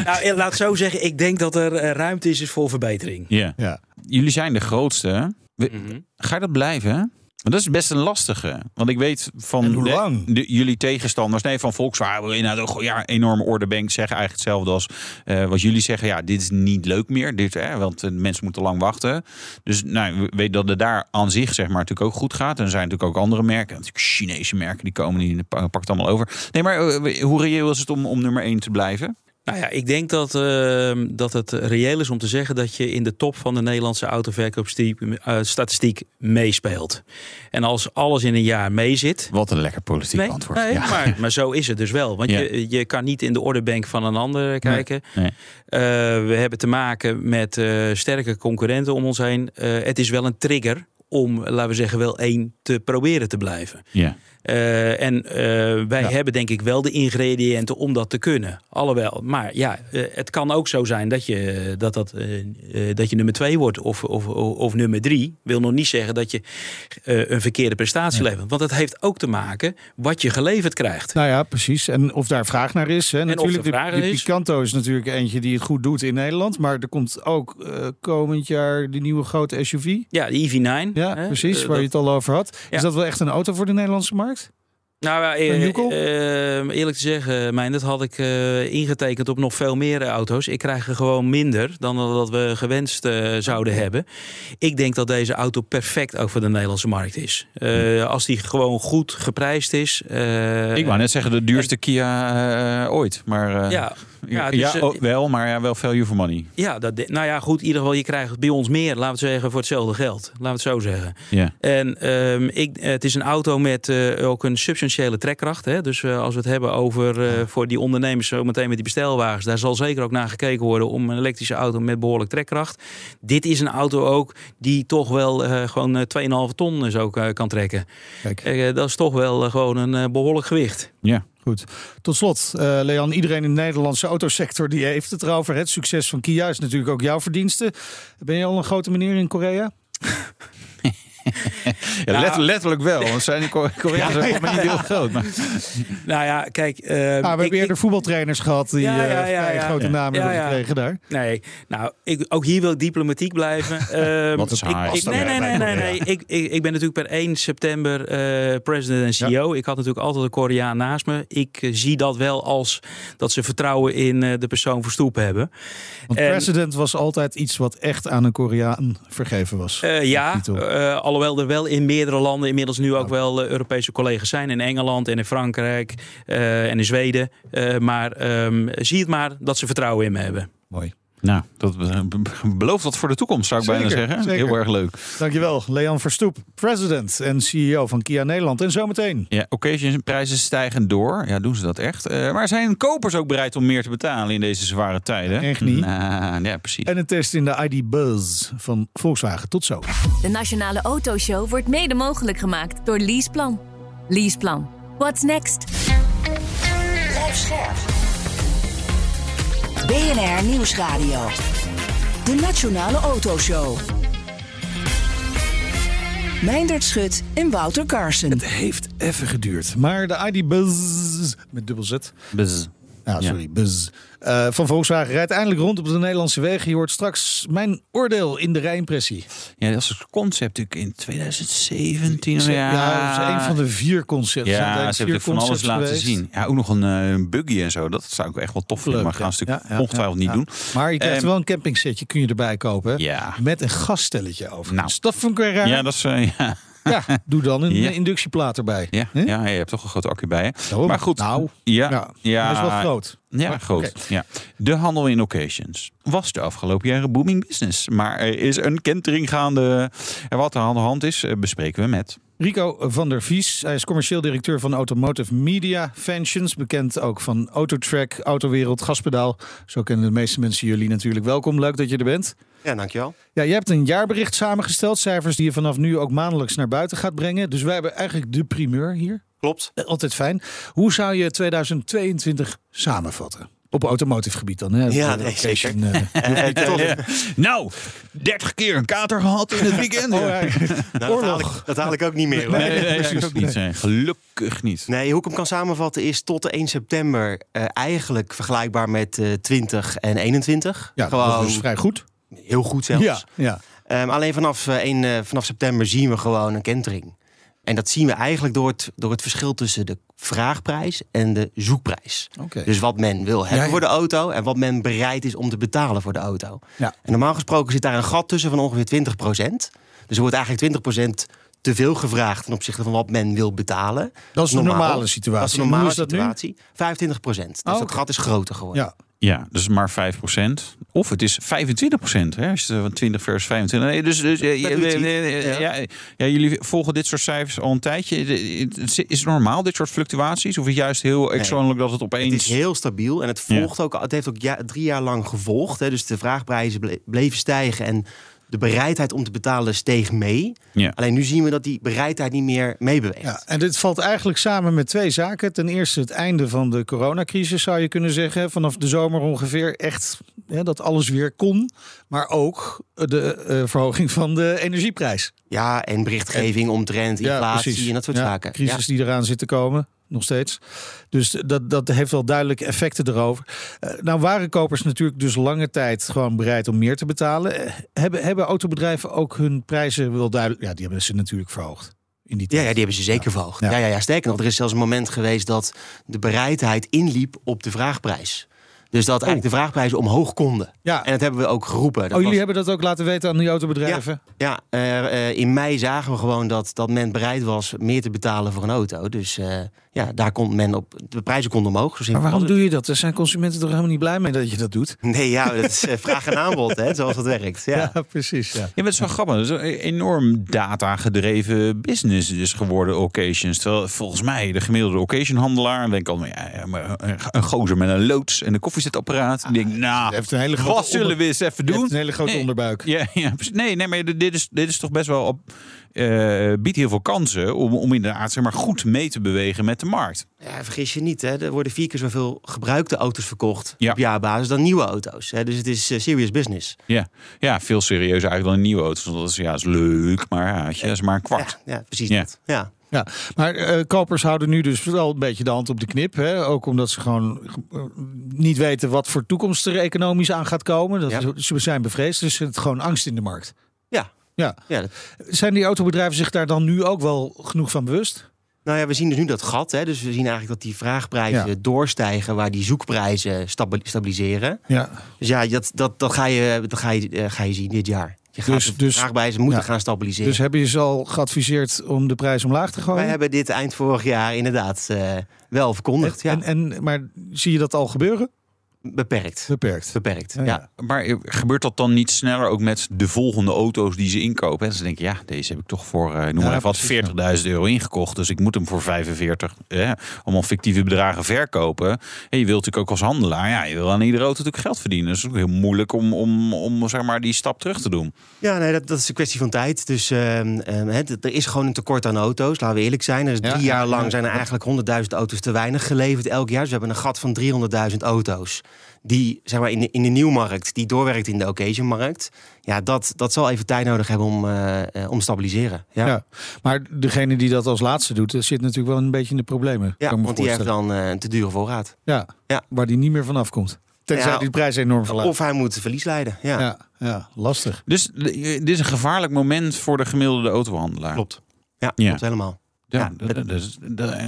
nou, laat zo zeggen. Ik denk dat er ruimte is voor verbetering. Ja. ja. Jullie zijn de grootste. We, mm -hmm. Ga je dat blijven? Maar dat is best een lastige. Want ik weet van? De, de, jullie tegenstanders, nee, van Volkswagen, nou, ja, enorme orderbank zeggen eigenlijk hetzelfde als uh, wat jullie zeggen. Ja, dit is niet leuk meer, dit, hè, want uh, mensen moeten lang wachten. Dus nou, we weten dat het daar aan zich zeg maar natuurlijk ook goed gaat. En er zijn natuurlijk ook andere merken, natuurlijk Chinese merken, die komen die pakt het allemaal over. Nee, maar uh, hoe reëel is het om, om nummer 1 te blijven? Nou ja, ik denk dat, uh, dat het reëel is om te zeggen dat je in de top van de Nederlandse autoverkoopstatistiek uh, meespeelt. En als alles in een jaar meezit. Wat een lekker politiek nee, antwoord. Nee, ja. maar, maar zo is het dus wel. Want ja. je, je kan niet in de orderbank van een ander kijken. Nee. Uh, we hebben te maken met sterke concurrenten om ons heen. het is wel een trigger om, laten we zeggen, wel één te proberen te blijven. Ja. Uh, en uh, wij ja. hebben denk ik wel de ingrediënten om dat te kunnen. Alhoewel, maar ja, uh, het kan ook zo zijn dat je, dat dat, dat je nummer twee wordt of, of, of nummer drie. Wil nog niet zeggen dat je een verkeerde prestatie ja. levert. Want het heeft ook te maken wat je geleverd krijgt. Nou ja, precies. En of daar vraag naar is. Hè. En natuurlijk, de, de, de Picanto is natuurlijk eentje die het goed doet in Nederland. Maar er komt ook komend jaar die nieuwe grote SUV. Ja, de EV9. Ja, hè? precies. waar je het al over had. Is dat wel echt een auto voor de Nederlandse markt? Nou, uh, uh, eerlijk te zeggen, mijn, dat had ik uh, ingetekend op nog veel meer auto's. Ik krijg er gewoon minder dan dat we gewenst zouden hebben. Ik denk dat deze auto perfect ook voor de Nederlandse markt is. als die gewoon goed geprijsd is. ik wou net zeggen, de duurste en, Kia ooit. Maar, ja, ja, dus, ja oh, wel, maar ja, wel value for money. Ja, dat, nou ja, goed. In ieder geval, je krijgt bij ons meer, laten we zeggen, voor hetzelfde geld. Laten we het zo zeggen. Ja. En um, ik, het is een auto met uh, ook een substantiële trekkracht. Hè? Dus uh, als we het hebben over uh, voor die ondernemers zo meteen met die bestelwagens, daar zal zeker ook naar gekeken worden om een elektrische auto met behoorlijk trekkracht. Dit is een auto ook die toch wel gewoon 2,5 ton zo kan trekken. Kijk. dat is toch wel gewoon een behoorlijk gewicht. Ja. Goed. Tot slot, uh, Leon, iedereen in de Nederlandse autosector die heeft het erover. Het succes van Kia is natuurlijk ook jouw verdienste. Ben je al een grote meneer in Korea? ja, let, letterlijk wel, want zijn Koreanen ja, ja, niet heel groot. Maar... Nou ja, kijk... Uh, we hebben eerder voetbaltrainers gehad die ja, uh, grote namen hebben gekregen daar. Nee, nou, ik, ook hier wil ik diplomatiek blijven. uh, Wat is ik, ik, nee, nee, nee, nee, nee. Ik, ik, ik ben natuurlijk per 1 september uh, president en CEO. Ik had natuurlijk altijd een Koreaan naast me. Ik uh, zie dat wel als dat ze vertrouwen in uh, de persoon Verstoepen hebben. Want en, president was altijd iets wat echt aan een Koreaan vergeven was. ja, alhoewel er wel in meerdere landen inmiddels nu ook wel uh, Europese collega's zijn. In Engeland en in Frankrijk uh, en in Zweden. Uh, maar um, zie het maar dat ze vertrouwen in me hebben. Mooi. Nou, dat belooft wat voor de toekomst, zou ik zeker, bijna zeggen. Zeker. Heel erg leuk. Dankjewel, Leon Verstoep, president en CEO van Kia Nederland. En zometeen. Ja, occasionprijzen stijgen door. Ja, doen ze dat echt? Uh, maar zijn kopers ook bereid om meer te betalen in deze zware tijden? Echt niet. Nou, ja, precies. En een test in de ID Buzz van Volkswagen. Tot zo. De Nationale Autoshow wordt mede mogelijk gemaakt door Leaseplan. Leaseplan. What's next? Blijf scherp. BNR Nieuwsradio. De Nationale Autoshow. Meindert Schut en Wouter Carson. Het heeft even geduurd. Maar de ID Buzz met dubbel Z. Buzz. Ja, sorry. Buzz. Uh, van Volkswagen rijdt eindelijk rond op de Nederlandse wegen. Je hoort straks mijn oordeel in de rijimpressie. Ja, dat is het concept natuurlijk in 2017. Ja, ja dat is een van de vier concepten. Ja, ze hebben van alles laten geweest. zien. Ja, ook nog een uh, buggy en zo. Dat zou ik echt wel tof vinden. Maar gaan ja, ja, ongetwijfeld niet doen. Maar je krijgt um, wel een campingsetje, kun je erbij kopen. Ja. Met een gasstelletje over. Nou, dat vond ik weer raar. Ja, dat is... Uh, ja. Ja, doe dan een ja. inductieplaat erbij. Ja, je hebt toch een groot accu bij. Maar goed. Nou, ja, ja, ja, dat is wel groot. Ja, maar, groot. Okay. Ja. De handel in occasions was de afgelopen jaren booming business. Maar er is een kentering gaande. En wat er aan de hand is, bespreken we met... Rico van der Vies. Hij is commercieel directeur van Automotive Media Ventions. Bekend ook van Autotrack, Autowereld, Gaspedaal. Zo kennen de meeste mensen jullie natuurlijk. Welkom, leuk dat je er bent. Ja, dankjewel. Ja, je hebt een jaarbericht samengesteld. Cijfers die je vanaf nu ook maandelijks naar buiten gaat brengen. Dus wij hebben eigenlijk de primeur hier. Klopt. Altijd fijn. Hoe zou je 2022 samenvatten? Op automotive gebied dan, hè? Ja, nee, zeker. Uh, uh, uh, nou, 30 keer een kater gehad in het weekend. Oh, ja. nou, dat, haal ik, dat, haal ik, ook niet meer. Hoor. Nee, nee, nee, ook niet. Nee. Gelukkig niet. Nee, hoe ik hem kan samenvatten is tot de 1 september eigenlijk vergelijkbaar met 20 en 21. Ja, Gewoon, dat is vrij goed. Heel goed zelfs. Ja, ja. Um, alleen vanaf, 1, vanaf september zien we gewoon een kentering. En dat zien we eigenlijk door het, door het verschil tussen de vraagprijs en de zoekprijs. Okay. Dus wat men wil hebben ja, ja. voor de auto en wat men bereid is om te betalen voor de auto. Ja. En normaal gesproken zit daar een gat tussen van ongeveer 20% Dus er wordt eigenlijk 20 te veel gevraagd ten opzichte van wat men wil betalen. Dat is de Normaal. normale situatie. Dat is de normale is dat situatie. 25 Dus Oh, dat gat is groter geworden. Ja. Ja, dus maar 5% Of het is 25% hè, als je van 20 versus 25. Nee, dus, dus ja, ja, ja, ja, jullie volgen dit soort cijfers al een tijdje. Is het normaal, dit soort fluctuaties? Of is het juist heel extreemlijk dat het opeens... Het is heel stabiel en het, volgt ook, het heeft ook ja, drie jaar lang gevolgd. Hè, dus de vraagprijzen ble bleven stijgen en de bereidheid om te betalen steeg mee. Ja. Alleen nu zien we dat die bereidheid niet meer meebeweegt. Ja, en dit valt eigenlijk samen met twee zaken. Ten eerste het einde van de coronacrisis zou je kunnen zeggen. Vanaf de zomer ongeveer echt hè, dat alles weer kon. Maar ook de uh, verhoging van de energieprijs. Ja, en berichtgeving en, omtrent inflatie ja, en dat soort ja, zaken. Crisis die eraan zit te komen nog steeds. Dus dat, dat heeft wel duidelijke effecten erover. Uh, nou waren kopers natuurlijk dus lange tijd gewoon bereid om meer te betalen. Uh, hebben, hebben autobedrijven ook hun prijzen wel duidelijk... Ja, die hebben ze natuurlijk verhoogd. In die ja, ja, die hebben ze zeker ja. verhoogd. Ja. Ja, ja, ja, sterker nog, er is zelfs een moment geweest dat de bereidheid inliep op de vraagprijs. Dus dat eigenlijk oh. de vraagprijzen omhoog konden. Ja. En dat hebben we ook geroepen. Dat oh, jullie was... hebben dat ook laten weten aan die autobedrijven? Ja, ja uh, uh, in mei zagen we gewoon dat, dat men bereid was meer te betalen voor een auto. Dus uh, ja, daar kon men op. De prijzen konden omhoog. Zo maar waarom doe je dat? Er zijn consumenten toch helemaal niet blij mee dat je dat doet? Nee, ja, dat is vraag en aanbod, hè, zoals het werkt. Ja, ja precies. Ja. ja, het is wel grappig. Het is een enorm data-gedreven business is geworden, occasions. Terwijl volgens mij de gemiddelde occasionhandelaar denkt al, ja, een gozer met een loods en een koffie koffiezetapparaat. Ik denk, nou, heeft een hele grote wat zullen onder- we eens even doen? een hele grote Nee. onderbuik. Ja, ja, nee, nee, maar dit is, dit is toch best wel op. eh, biedt heel veel kansen om, om inderdaad zeg maar, goed mee te bewegen met de markt. Ja, vergis je niet, hè. er worden vier keer zoveel gebruikte auto's verkocht Ja. op jaarbasis dan nieuwe auto's. Hè. Dus het is eh, serious business. Ja, ja veel serieuzer eigenlijk dan een nieuwe auto. Want dat is, ja, is leuk, maar ja, weet je, dat is maar een kwart. Ja, ja precies Ja. dat. Ja. Ja, maar eh, kopers houden nu dus wel een beetje de hand op de knip. Hè? Ook omdat ze gewoon eh, niet weten wat voor toekomst er economisch aan gaat komen. Dat Ja. ze zijn bevreesd, dus er is gewoon angst in de markt. Ja. Ja. Ja, dat- Zijn die autobedrijven zich daar dan nu ook wel genoeg van bewust? Nou ja, we zien dus nu dat gat. Hè. Dus we zien eigenlijk dat die vraagprijzen Ja. doorstijgen... waar die zoekprijzen stabi- stabiliseren. Ja. Dus ja, dat, dat, dat, ga, je, dat ga, je, eh, ga je zien dit jaar. Je gaat Dus- dus- vraagprijzen moeten ja. gaan stabiliseren. Dus hebben je ze al geadviseerd om de prijs omlaag te gooien? Wij hebben dit eind vorig jaar inderdaad eh, wel verkondigd. Ja. en, en, maar zie je dat al gebeuren? Beperkt. Beperkt. Beperkt, Ja, ja. ja. Maar gebeurt dat dan niet sneller ook met de volgende auto's die ze inkopen? En ze denken, ja, deze heb ik toch voor, eh, noem Ja, maar even wat, 40.000 euro ingekocht. Dus ik moet hem voor 45, eh, allemaal fictieve bedragen verkopen. En je wilt natuurlijk ook als handelaar, ja, je wil aan iedere auto natuurlijk geld verdienen. Dus het is ook heel moeilijk om, om, om zeg maar, die stap terug te doen. Ja, nee, dat, dat is een kwestie van tijd. Dus hè, d- er is gewoon een tekort aan auto's. Laten we eerlijk zijn. Er is drie ja, jaar lang ja. zijn er eigenlijk 100.000 auto's te weinig geleverd elk jaar. Dus we hebben een gat van 300.000 auto's. Die zeg maar, in, de, in de nieuwmarkt, die doorwerkt in de occasionmarkt. Ja, dat, dat zal even tijd nodig hebben om, eh, eh, om te stabiliseren. Ja, Ja. Maar degene die dat als laatste doet, eh, zit natuurlijk wel een beetje in de problemen. Ja, want die heeft dan een te dure voorraad. Ja. Ja. waar die niet meer vanaf komt. Tenzij Ja, die prijs enorm verlaagt. Of hij moet verlies leiden. Ja, ja, ja, lastig. Dus dit is een gevaarlijk moment voor de gemiddelde autohandelaar. klopt. Ja, Ja. klopt helemaal. Ja, Ja, dat, is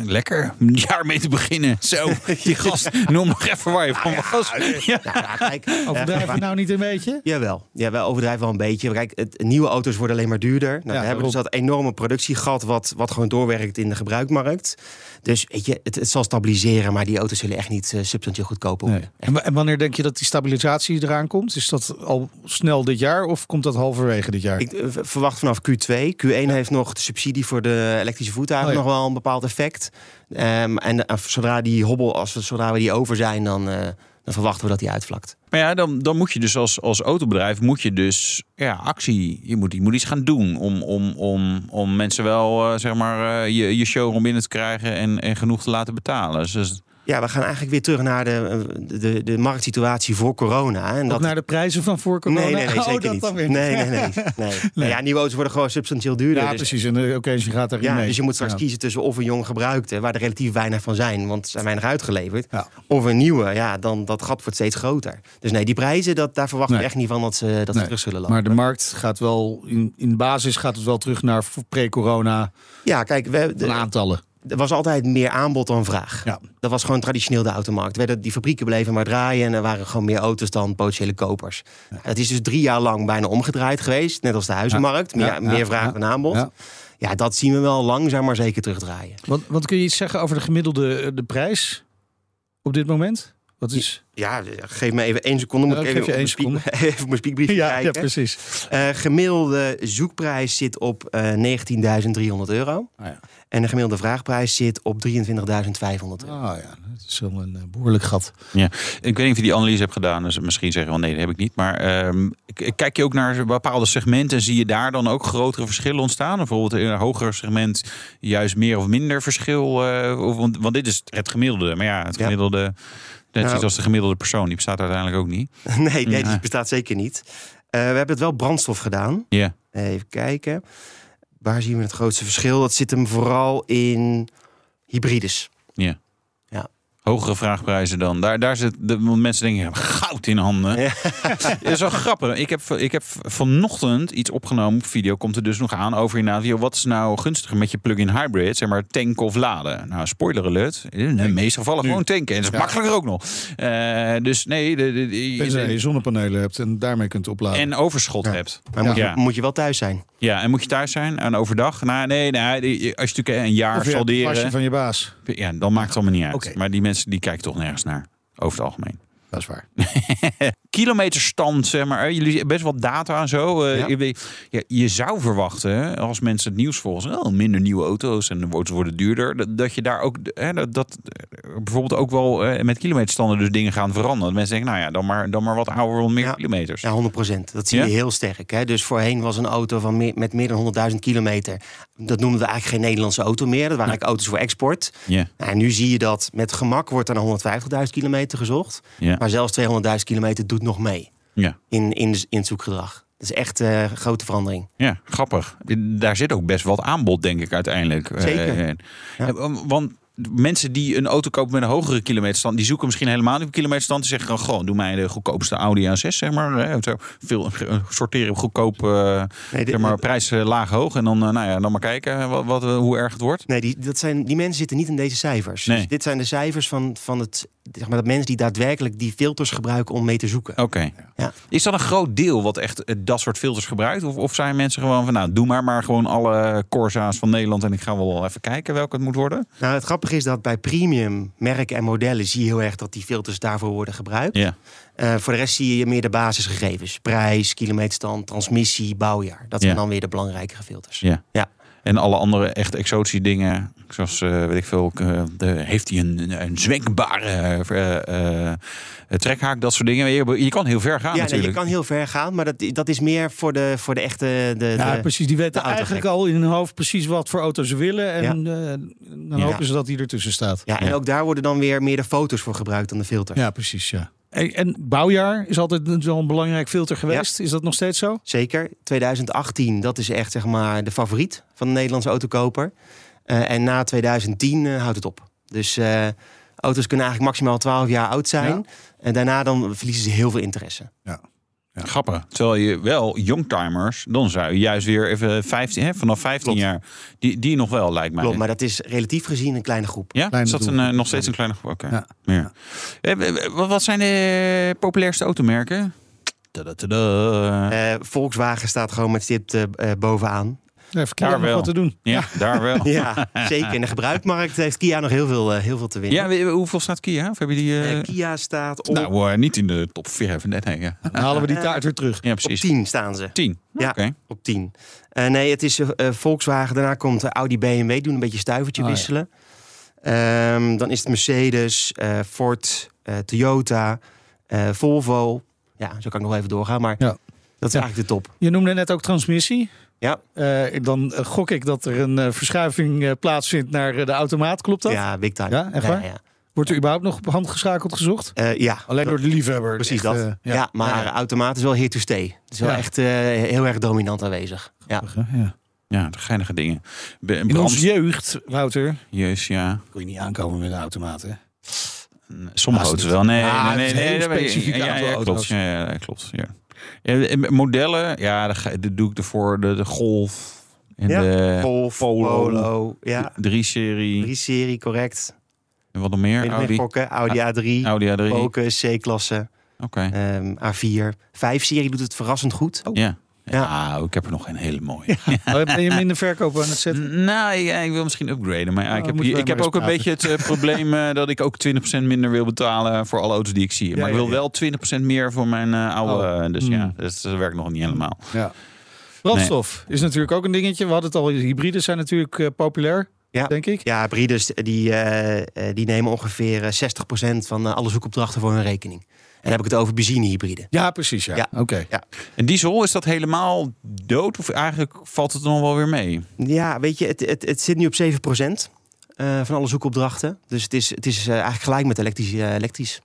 lekker een jaar mee te beginnen. Zo, die gast, noem nog even waar je van was. Ja. Ja, kijk, Overdrijf je nou niet een beetje? Jawel, ja, wel overdrijven wel een beetje. Kijk, het, nieuwe auto's worden alleen maar duurder. Nou, we hebben daarom. dus dat enorme productiegat wat, wat gewoon doorwerkt in de gebruikmarkt. Dus weet je, het, het zal stabiliseren, maar die auto's zullen echt niet eh, substantieel goedkoper worden. En, wa- en wanneer denk je dat die stabilisatie eraan komt? Is dat al snel dit jaar of komt dat halverwege dit jaar? Ik eh, verwacht vanaf Q2. Q1 heeft nog de subsidie voor de elektrische voertuigen Oh ja. nog wel een bepaald effect. Ehm, en eh, zodra die hobbel, als we, zodra we die over zijn, dan, eh, dan verwachten we dat die uitvlakt. Maar ja, dan, dan moet je dus als, als autobedrijf moet je dus ja, actie. Je moet, je moet iets gaan doen om, om, om, om mensen wel eh, zeg maar je, je showroom binnen te krijgen en, en genoeg te laten betalen. Dus- Ja, we gaan eigenlijk weer terug naar de, eh, de, de marktsituatie voor corona. En Ook dat, naar de prijzen van voor corona? Nee, nee, nee, Oh, zeker dat niet. dan weer Nee, nee, nee. nee. Nou Ja, nieuwe auto's worden gewoon substantieel duurder. Ja, dus, precies. En de occasion gaat erin ja, mee. dus je moet straks Ja. kiezen tussen of een jong gebruikte, waar er relatief weinig van zijn, want er zijn weinig uitgeleverd. Ja. Of een nieuwe, ja, dan dat gat wordt steeds groter. Dus nee, die prijzen, dat, daar verwachten Nee. we echt niet van dat ze, dat ze terug zullen lopen. Maar de markt gaat wel, in, in basis gaat het wel terug naar pre-corona Ja, kijk, we, de, aantallen. Er was altijd meer aanbod dan vraag. Ja. Dat was gewoon traditioneel de automarkt. Werden, die fabrieken bleven maar draaien en er waren gewoon meer auto's dan potentiële kopers. Het is dus drie jaar lang bijna omgedraaid geweest, net als de huizenmarkt. Meer, Ja, ja, meer vraag ja, dan aanbod. ja. Ja. dat zien we wel langzaam maar zeker terugdraaien. Want, want kun je iets zeggen over de gemiddelde eh, de prijs op dit moment? Wat is... Ja, geef me even één seconde. Moet Ja, ik ik even, geef je op spiek- even op mijn spiekbrief Ja, kijken. ja, precies. Eh, gemiddelde zoekprijs zit op eh 19.300 euro. Ah, ja. En de gemiddelde vraagprijs zit op 23.500 euro. Ah ja, dat is wel een eh, behoorlijk gat. ja. Ik weet niet of je die analyse hebt gedaan. Dus misschien zeggen we wel nee, dat heb ik niet. Maar ehm, kijk je ook naar bepaalde segmenten en zie je daar dan ook grotere verschillen ontstaan? Bijvoorbeeld in een hoger segment juist meer of minder verschil? eh, of, want, want dit is het gemiddelde. Maar ja, het Ja. gemiddelde, net Nou. zoiets als de gemiddelde persoon, die bestaat uiteindelijk ook niet. nee, nee, die bestaat zeker niet. Eh, we hebben het wel brandstof gedaan. Ja. Even kijken. Waar zien we het grootste verschil? Dat zit hem vooral in hybrides. Ja. Ja. Hogere vraagprijzen dan. Daar, daar zit de want mensen denken, goud in handen. Ja. Dat is wel grappig. Ik heb, ik heb vanochtend iets opgenomen. Video komt er dus nog aan over inderdaad. Wat is nou gunstiger met je plug-in hybrid? Zeg maar tanken of laden. Nou, spoiler alert. In de meeste gevallen gewoon tanken. En dat is makkelijker ook nog. Eh, dus nee. De, de, de- Tenzij je zonnepanelen hebt en daarmee kunt opladen. en overschot hebt. Maar moet, Ja. je, moet je wel thuis zijn. Ja, en moet je thuis zijn en overdag? Nou, nee, nee, die- als je natuurlijk een jaar of je van je baas. ja, dan maakt het allemaal niet uit. Oké. Maar die mensen die kijken toch nergens naar, over het algemeen. Dat is waar. kilometerstand, zeg maar. Jullie hebben best wel data en zo. Ja. je, ja, je zou verwachten, als mensen het nieuws volgen, oh, minder nieuwe auto's en de auto's worden duurder, dat, dat je daar ook, hè, dat, dat eh, bijvoorbeeld ook wel eh, met kilometerstanden dus dingen gaan veranderen. Dat mensen denken, nou ja, dan maar, dan maar wat ouder, meer kilometers. Ja, 100% Dat zie je heel sterk. Hè? Dus voorheen was een auto van meer, met meer dan 100.000 kilometer. Dat noemden we eigenlijk geen Nederlandse auto meer. Dat waren eigenlijk auto's voor export. Ja. Nou, en nu zie je dat met gemak wordt er naar 150.000 kilometer gezocht. Ja. Maar zelfs 200.000 kilometer doet nog mee Ja. in, in, in het zoekgedrag. Dat is echt eh, een grote verandering. Ja, grappig. Daar zit ook best wat aanbod, denk ik, uiteindelijk. Zeker. Eh, eh, Want mensen die een auto kopen met een hogere kilometerstand, die zoeken misschien helemaal niet op kilometerstand. Die zeggen gewoon, goh, doe mij de goedkoopste Audi A6, zeg maar. Veel eh, sorteren goedkoop, eh, Nee, de- zeg maar, prijs eh, laag hoog. En dan, nou ja, dan maar kijken wat, wat, hoe erg het wordt. Nee, die, dat zijn, die mensen zitten niet in deze cijfers. Nee. Dus dit zijn de cijfers van, van het, zeg maar, dat mensen die daadwerkelijk die filters gebruiken om mee te zoeken. Oké. Ja. Is dat een groot deel wat echt dat soort filters gebruikt? Of, of zijn mensen gewoon van, nou, doe maar maar gewoon alle Corsa's van Nederland en ik ga wel even kijken welke het moet worden? Nou, het grappige is dat bij premium merken en modellen zie je heel erg dat die filters daarvoor worden gebruikt. Ja. Eh, voor de rest zie je meer de basisgegevens. Prijs, kilometerstand, transmissie, bouwjaar. Dat zijn Ja. dan weer de belangrijkere filters. Ja. Ja. En alle andere echt exotische dingen, zoals eh, weet ik veel, eh, de, heeft hij een, een zwenkbare eh, eh, trekhaak, dat soort dingen. Je, je kan heel ver gaan Ja, nee, natuurlijk. je kan heel ver gaan, maar dat, dat is meer voor de, voor de echte... De, Ja, de- precies. Die weten eigenlijk al in hun hoofd precies wat voor auto ze willen. En eh, dan Ja. hopen ze dat die ertussen staat. Ja, en ook daar worden dan weer meer de foto's voor gebruikt dan de filters. Ja, precies. Ja. En, bouwjaar is altijd wel een belangrijk filter geweest. Is dat nog steeds zo? Zeker. 2018, dat is echt zeg maar de favoriet van de Nederlandse autokoper. Eh, en na 2010 eh, houdt het op. Dus eh, auto's kunnen eigenlijk maximaal 12 jaar oud zijn. En daarna dan verliezen ze heel veel interesse. Ja. Grappig. Terwijl je wel youngtimers, dan zou je juist weer even 15, hè, vanaf 15 Klopt. jaar, die, die nog wel lijkt mij. Klopt, maar dat is relatief gezien een kleine groep. Ja, Kleine is dat een, eh, nog steeds een kleine groep? Oké. Ja. Ja. Eh, Wat wat zijn de populairste automerken? Eh, Volkswagen staat gewoon met eh, bovenaan. Even Daar wel. wat te doen. Ja, daar wel. Ja, zeker. In de gebruikmarkt heeft Kia nog heel veel, eh, heel veel te winnen. Ja, hoeveel staat Kia? Of heb je die? eh, Eh, Kia staat op, nou, niet in de top 5. Nee, nee, ja. Dan halen we die taart weer terug. ja, op precies. 10 staan ze. 10. Ja. Oké. Op 10. Eh, nee, het is Volkswagen. Daarna komt Audi, BMW. Doen een beetje stuivertje ja. wisselen. Ehm, dan is het Mercedes, eh, Ford, eh, Toyota, eh, Volvo. Ja, zo kan ik nog even doorgaan. Maar Ja. dat is Ja. eigenlijk de top. Je noemde net ook transmissie. Ja, Eh, dan eh, gok ik dat er een eh, verschuiving eh, plaatsvindt naar de automaat. Klopt dat? ja big time. Ja, echt waar? Ja, Wordt er überhaupt nog op hand geschakeld gezocht? Eh, ja. Alleen door de liefhebber. Precies Echt, dat. ja. maar automaat is wel here to stay. Het is wel Ja. echt eh, heel erg dominant aanwezig. Ja. Ja. Ja, de geinige dingen. Be- In brand- onze jeugd, Wouter, Jezus, ja. kon je niet aankomen met een automaat. Hè? Sommige Ja, auto's wel. Nee, Ja, nee, nee. nee, ja, ja, aantal en modellen, ja, dat, doe ik ervoor. De, de Golf en Ja, de Golf, Polo. Polo. ja. 3-serie. 3-serie, correct. En wat nog meer? Audi. Audi A3, Audi A3. Oké. Focus, C-klasse, ehm, A4. 5-serie doet het verrassend goed. Ja. Ja, ik heb er nog een hele mooie. Oh, ben je minder verkoop aan het zetten? Nou, ja, ik wil misschien upgraden. Maar ja, Nou, ik heb, wij ik heb ook een beetje het eh, probleem eh, dat ik ook 20% minder wil betalen voor alle auto's die ik zie. Maar Ja, ik ja, wil ja. wel 20% meer voor mijn eh, oude. Oh. Dus ja, dat, dat werkt nog niet helemaal. Ja. Brandstof is natuurlijk ook een dingetje. We hadden het al, hybrides zijn natuurlijk eh, populair, Ja. denk ik. Ja, hybrides die, eh, eh, die nemen ongeveer eh, 60% van alle zoekopdrachten voor hun rekening. En dan heb ik het over benzinehybriden. Ja, precies. Ja. Ja. Oké. Ja. En diesel, is dat helemaal dood? Of eigenlijk valt het nog wel weer mee? Ja, weet je, het, het, het zit nu op 7% eh, van alle zoekopdrachten. Dus het is, het is eh, eigenlijk gelijk met elektrisch, eh, elektrisch.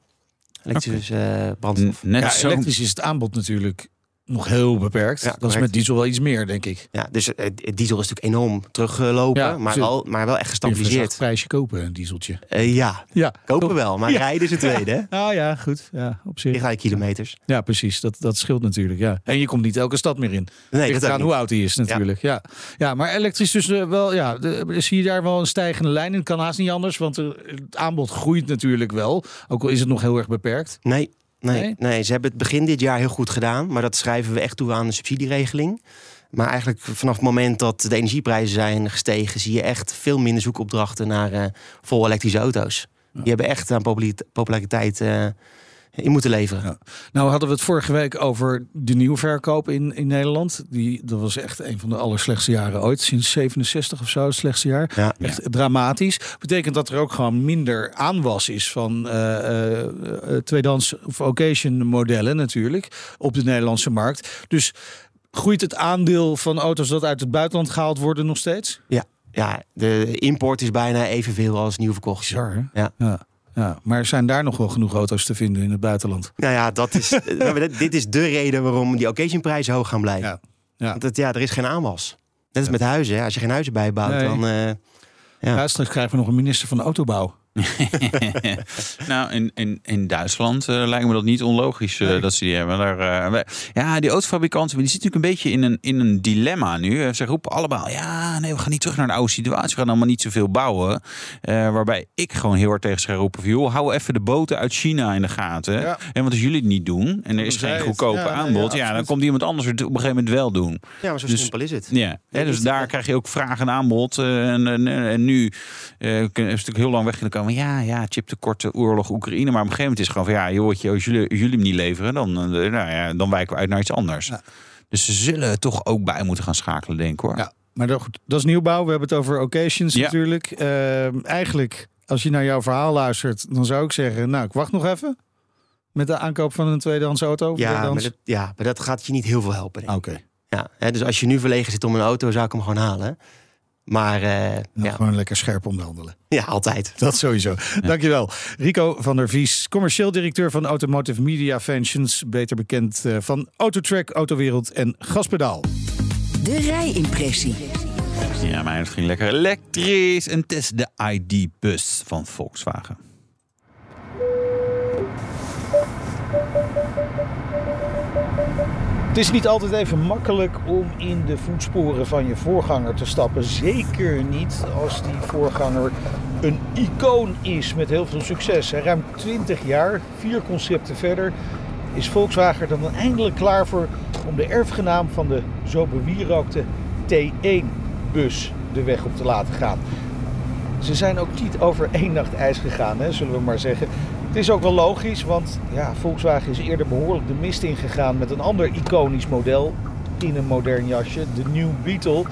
Elektrisch eh, brandstof. Net Ja, zo. elektrisch is het aanbod natuurlijk nog heel beperkt. Ja, dat is met diesel wel iets meer, denk ik. Ja, dus het diesel is natuurlijk enorm teruggelopen, Ja, maar, precies. wel, maar wel echt een gestabiliseerd. zacht prijsje kopen, een dieseltje. Eh, ja, Ja, kopen wel, maar rijden is het tweede. hè? Ah ja, goed. Ja, op zich. Die ga je kilometers. Ja, precies. Dat, dat scheelt natuurlijk. Ja. En je komt niet elke stad meer in. Nee, dat ook hoe oud die is natuurlijk. Ja. Ja. maar elektrisch dus eh, wel, ja, de, zie je daar wel een stijgende lijn in. Kan haast niet anders, want eh, het aanbod groeit natuurlijk wel. Ook al is het nog heel erg beperkt. Nee, nee, Nee? nee, ze hebben het begin dit jaar heel goed gedaan, maar dat schrijven we echt toe aan de subsidieregeling. Maar eigenlijk vanaf het moment dat de energieprijzen zijn gestegen, zie je echt veel minder zoekopdrachten naar eh vol elektrische auto's. Die hebben echt aan populariteit eh, in moeten leveren. Ja. Nou hadden we het vorige week over de nieuwverkoop in, in Nederland. Die, dat was echt een van de allerslechtste jaren ooit. Sinds 67 of zo, het slechtste jaar. Ja. Echt dramatisch. Betekent dat er ook gewoon minder aanwas is van uh, uh, tweedehands of occasion modellen natuurlijk op de Nederlandse markt. Dus groeit het aandeel van auto's dat uit het buitenland gehaald worden nog steeds? Ja, ja de import is bijna evenveel als nieuw verkocht. Bizar, Ja. ja. Ja, maar zijn daar nog wel genoeg auto's te vinden in het buitenland? Nou ja, dat is, dit is de reden waarom die occasionprijzen hoog gaan blijven. Ja. Ja. Want het, ja, er is geen aanwas. Net als met huizen. Hè. Als je geen huizen bijbouwt, Nee. dan... eh, Ja. ja. straks krijgen we nog een minister van de autobouw. nou, in, in, in Duitsland eh, lijkt me dat niet onlogisch eh, dat ze die hebben. Daar, eh, wij- ja, die autofabrikanten die zitten natuurlijk een beetje in een, in een dilemma nu. Ze roepen allemaal, ja, nee, we gaan niet terug naar de oude situatie. We gaan allemaal niet zoveel bouwen. Waarbij ik gewoon heel hard tegen ze ga roepen van, joh, hou even de boten uit China in de gaten. Ja. En want als jullie het niet doen en er is geen goedkope Ja, nee, ja, aanbod, ja, dan komt iemand anders het op een gegeven moment wel doen. ja, maar zo Dus- simpel is het. Ja, dus daar krijg je ook vraag en aanbod. En, en, en nu is het natuurlijk heel lang weg kunnen komen. Ja, ja, chiptekort, eh, oorlog, Oekraïne. Maar op een gegeven moment is het gewoon van ja, joh, als jullie, als jullie hem niet leveren, dan, eh, nou ja, dan wijken we uit naar iets anders. Ja. Dus ze zullen er toch ook bij moeten gaan schakelen, denk ik hoor. Ja, maar dat, goed, dat is nieuwbouw. We hebben het over occasions Ja. natuurlijk. Ehm, eigenlijk, als je naar jouw verhaal luistert, dan zou ik zeggen, nou, ik wacht nog even met de aankoop van een tweedehands auto. Ja, maar dat, ja, maar dat gaat je niet heel veel helpen. Oké, Ja, hè, dus als je nu verlegen zit om een auto, zou ik hem gewoon halen. Maar eh, ja, gewoon lekker scherp onderhandelen. ja, altijd. Dat sowieso. Dankjewel. Rico van der Vies, commercieel directeur van Automotive Media Ventures. Beter bekend eh, van Autotrack, Autowereld en Gaspedaal. De rijimpressie. Ja, maar het ging lekker elektrisch. En het is de ID-bus van Volkswagen. Het is niet altijd even makkelijk om in de voetsporen van je voorganger te stappen. Zeker niet als die voorganger een icoon is met heel veel succes. Ruim 20 jaar, vier concepten verder, is Volkswagen dan eindelijk klaar voor om de erfgenaam van de zo bewierookte T1-bus de weg op te laten gaan. Ze zijn ook niet over één nacht ijs gegaan, hè, zullen we maar zeggen. Het is ook wel logisch, want ja, Volkswagen is eerder behoorlijk de mist ingegaan met een ander iconisch model in een modern jasje, de New Beetle.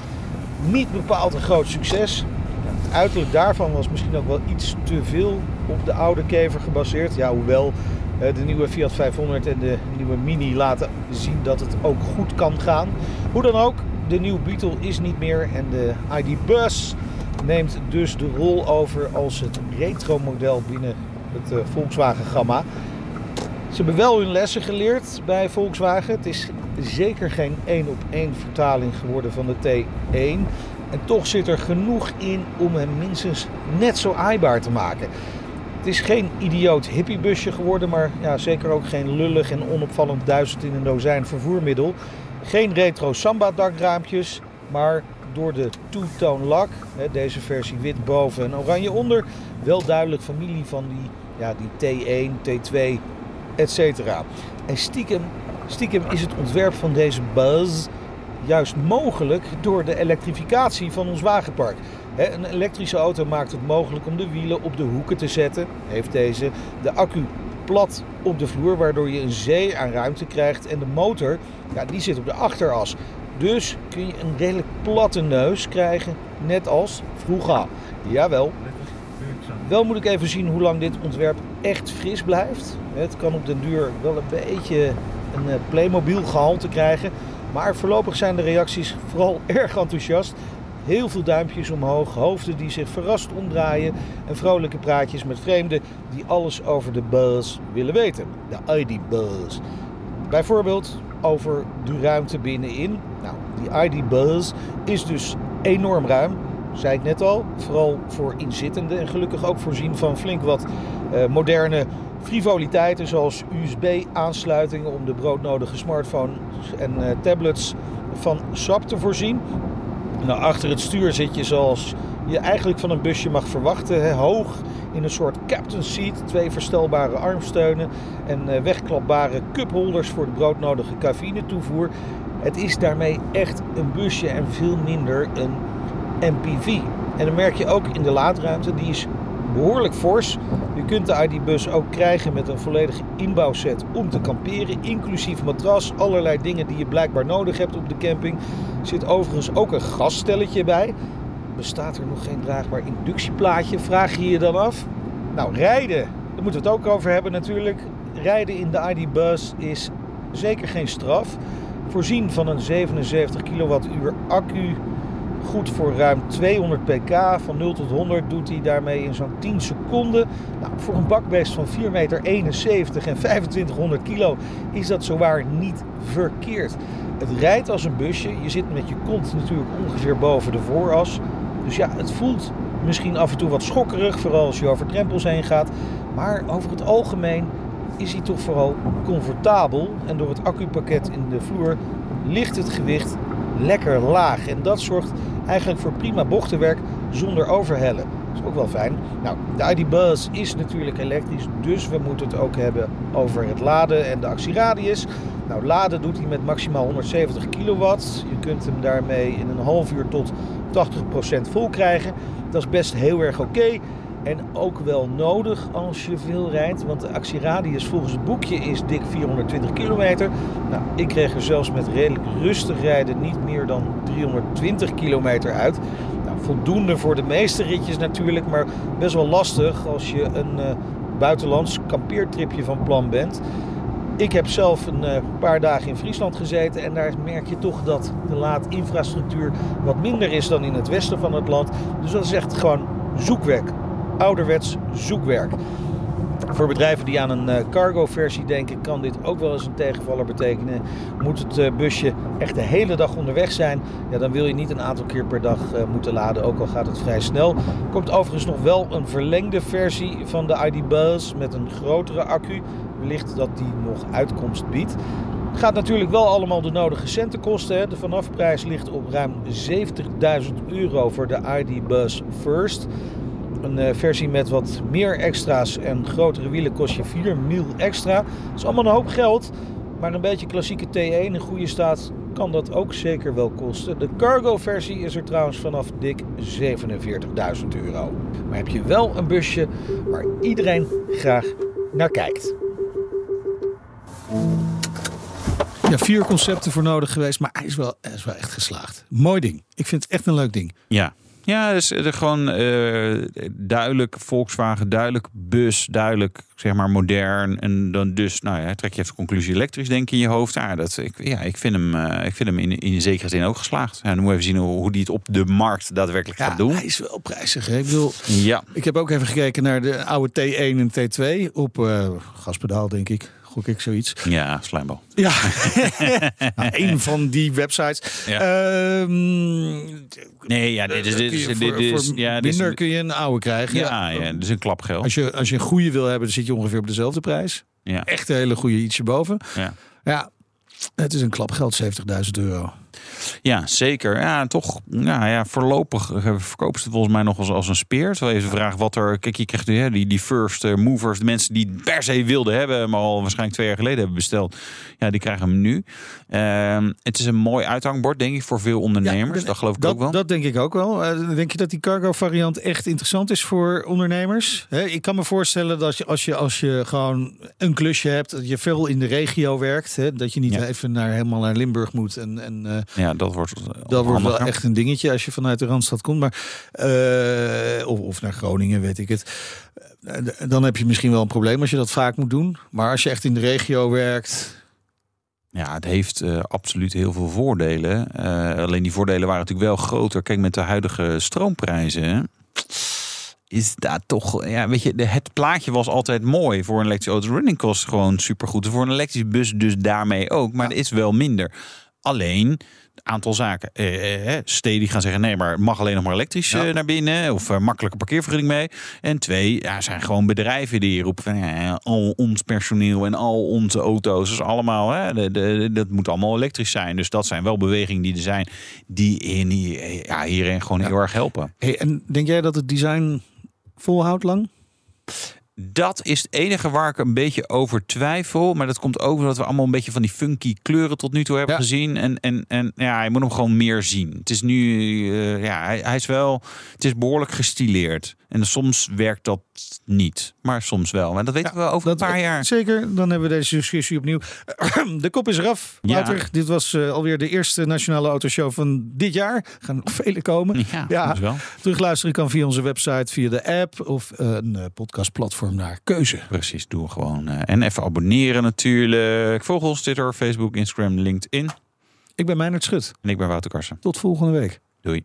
Niet bepaald een groot succes. Het uiterlijk daarvan was misschien ook wel iets te veel op de oude kever gebaseerd. Ja, hoewel eh, de nieuwe Fiat 500 en de nieuwe Mini laten zien dat het ook goed kan gaan. Hoe dan ook, de New Beetle is niet meer en de ID Bus neemt dus de rol over als het retro-model binnen eh, Volkswagen-gamma. Ze hebben wel hun lessen geleerd bij Volkswagen. Het is zeker geen één op één vertaling geworden van de T1. En toch zit er genoeg in om hem minstens net zo aaibaar te maken. Het is geen idioot hippiebusje geworden, maar ja, zeker ook geen lullig en onopvallend duizend in een dozijn vervoermiddel. Geen retro samba dakraampjes, maar door de two-tone lak, deze versie wit boven en oranje onder, wel duidelijk familie van die, ja, die T1, T2, etc. En stiekem, stiekem is het ontwerp van deze Buzz juist mogelijk door de elektrificatie van ons wagenpark. Een elektrische auto maakt het mogelijk om de wielen op de hoeken te zetten. Heeft deze de accu plat op de vloer, waardoor je een zee aan ruimte krijgt. En de motor, ja, die zit op de achteras. Dus kun je een redelijk platte neus krijgen, net als vroeger. Jawel. Wel moet ik even zien hoe lang dit ontwerp echt fris blijft. Het kan op den duur wel een beetje een eh, Playmobil gehalte krijgen. Maar voorlopig zijn de reacties vooral erg enthousiast. Heel veel duimpjes omhoog, hoofden die zich verrast omdraaien en vrolijke praatjes met vreemden die alles over de buzz willen weten. De ID Buzz. Bijvoorbeeld over de ruimte binnenin. Nou, die ID Buzz is dus enorm ruim, zei ik net al. Vooral voor inzittenden en gelukkig ook voorzien van flink wat eh, moderne frivoliteiten zoals USB-aansluitingen om de broodnodige smartphones en eh, tablets van sap te voorzien. Nou, achter het stuur zit je zoals je eigenlijk van een busje mag verwachten. Hè, hoog in een soort captain seat. Twee verstelbare armsteunen en eh, wegklapbare cupholders voor de broodnodige cafeïne toevoer. Het is daarmee echt een busje en veel minder een MPV. En dan merk je ook in de laadruimte, die is behoorlijk fors. Je kunt de ID-bus ook krijgen met een volledige inbouwset om te kamperen. Inclusief matras, allerlei dingen die je blijkbaar nodig hebt op de camping. Er zit overigens ook een gasstelletje bij. Bestaat er nog geen draagbaar inductieplaatje? Vraag je je dan af? Nou, rijden, daar moeten we het ook over hebben natuurlijk. Rijden in de ID-bus is zeker geen straf. Voorzien van een 77 kWh accu goed voor ruim 200 pk. Van 0 tot 100 doet hij daarmee in zo'n 10 seconden. Nou, voor een bakbeest van 4,71 meter en 2500 kilo is dat zowaar niet verkeerd. Het rijdt als een busje. Je zit met je kont natuurlijk ongeveer boven de vooras. Dus ja, het voelt misschien af en toe wat schokkerig, vooral als je over drempels heen gaat. Maar over het algemeen is hij toch vooral comfortabel. En door het accupakket in de vloer ligt het gewicht lekker laag. En dat zorgt eigenlijk voor prima bochtenwerk zonder overhellen. Dat is ook wel fijn. Nou, de ID Buzz is natuurlijk elektrisch, dus we moeten het ook hebben over het laden en de actieradius. Nou, laden doet hij met maximaal 170 kilowatt. Je kunt hem daarmee in een half uur tot 80% vol krijgen. Dat is best heel erg oké. En ook wel nodig als je veel rijdt. Want de actieradius volgens het boekje is dik 420 kilometer. Nou, ik kreeg er zelfs met redelijk rustig rijden niet meer dan 320 kilometer uit. Nou, voldoende voor de meeste ritjes natuurlijk. Maar best wel lastig als je een uh, buitenlands kampeertripje van plan bent. Ik heb zelf een uh, paar dagen in Friesland gezeten en daar merk je toch dat de laadinfrastructuur wat minder is dan in het westen van het land. Dus dat is echt gewoon zoekwerk ouderwets zoekwerk. Voor bedrijven die aan een cargo-versie denken, kan dit ook wel eens een tegenvaller betekenen. Moet het busje echt de hele dag onderweg zijn, ja, dan wil je niet een aantal keer per dag moeten laden, ook al gaat het vrij snel. Komt overigens nog wel een verlengde versie van de ID Buzz met een grotere accu. Wellicht dat die nog uitkomst biedt. Het gaat natuurlijk wel allemaal de nodige centen kosten. De vanafprijs ligt op ruim 70.000 euro voor de ID Buzz First. Een uh, versie met wat meer extra's en grotere wielen kost je 4 mil extra. Dat is allemaal een hoop geld. Maar een beetje klassieke T1 in goede staat kan dat ook zeker wel kosten. De cargo versie is er trouwens vanaf dik 47.000 euro. Maar heb je wel een busje waar iedereen graag naar kijkt. Ja, vier concepten voor nodig geweest, maar hij is wel, hij is wel echt geslaagd. Mooi ding. Ik vind het echt een leuk ding. Ja, ja, dus er gewoon uh, duidelijk Volkswagen, duidelijk bus, duidelijk zeg maar modern. En dan dus, nou ja, trek je even de conclusie elektrisch denk in je hoofd. Ja, dat, ik, ja, ik vind hem, uh, ik vind hem in, in zekere zin ook geslaagd. Ja, dan moet je even zien hoe, hoe die het op de markt daadwerkelijk ja, gaat doen. hij is wel prijzig. Hè? Ik, bedoel, ja. ik heb ook even gekeken naar de oude T1 en T2 op uh, gaspedaal, denk ik gok ik zoiets. Ja, slijmbal. Ja, nou, een van die websites. Ja. Um, nee, ja, dit is, dit is, dit is, voor ja, dit is- minder kun je een oude krijgen. Ja, ja, is een klapgeld. Als je, als je een goede wil hebben, dan zit je ongeveer op dezelfde prijs. Ja. Echt een hele goede ietsje boven. Ja. Ja, het is een klapgeld, 70.000 euro. Ja, zeker. Ja, toch. Nou ja, voorlopig eh, verkopen ze het volgens mij nog als, als een speer. Terwijl even de vraag wat er. Kijk, je krijgt nu hè, die, die first eh, movers, de mensen die het per se wilden hebben, maar al waarschijnlijk twee jaar geleden hebben besteld. Ja, die krijgen hem nu. Ehm, het is een mooi uithangbord, denk ik, voor veel ondernemers. dat geloof ik dat, ook wel. Dat denk ik ook wel. Eh, denk je dat die cargo variant echt interessant is voor ondernemers? Ik kan me voorstellen dat je als, je als je gewoon een klusje hebt, dat je veel in de regio werkt, dat je niet Ja. even naar, helemaal naar Limburg moet. En, en eh, ja, dat wordt. eh, dat wordt wel echt een dingetje als je vanuit de Randstad komt. Maar, eh, of, of naar Groningen, weet ik het. Eh, Dan heb je misschien wel een probleem als je dat vaak moet doen. Maar als je echt in de regio werkt, Ja, het heeft absoluut heel veel voordelen. Alleen die voordelen waren natuurlijk wel groter. Kijk, met de huidige stroomprijzen. Is dat toch, ja, weet je, de, het plaatje was altijd mooi voor een elektrische auto. Running kost gewoon supergoed. Voor een elektrische bus dus daarmee ook. Maar het is wel minder. Alleen, een aantal zaken. Eh, eh, steden die gaan zeggen, nee, maar mag alleen nog maar elektrisch Ja. eh, naar binnen. Of eh, makkelijke parkeervergunning mee. En twee, ja, er zijn gewoon bedrijven die roepen van, ja, al ons personeel en al onze auto's. Dus allemaal, hè, de, de, dat moet allemaal elektrisch zijn. Dus dat zijn wel bewegingen die er zijn. Die in, ja, hierin gewoon heel erg helpen. hey, en denk jij dat het design volhoudt lang? Dat is het enige waar ik een beetje over twijfel. Maar dat komt ook omdat we allemaal een beetje van die funky kleuren tot nu toe hebben gezien. En, en, en ja, je moet hem gewoon meer zien. Het is nu, uh, ja, hij, hij, is wel, het is behoorlijk gestileerd. En soms werkt dat niet, maar soms wel. En dat weten ja, we over een paar jaar. Zeker, dan hebben we deze discussie opnieuw. De kop is eraf, Wouter. Ja. Dit was uh, alweer de eerste Nationale Autoshow van dit jaar. Er gaan nog vele komen. Ja, ja. wel. Terugluisteren kan via onze website, via de app of een uh, podcastplatform naar keuze. Precies, doe gewoon. Uh, en even abonneren natuurlijk. Volg ons Twitter, Facebook, Instagram, LinkedIn. Ik ben Meijnerd Schut. En ik ben Wouter Karsen. Tot volgende week. Doei.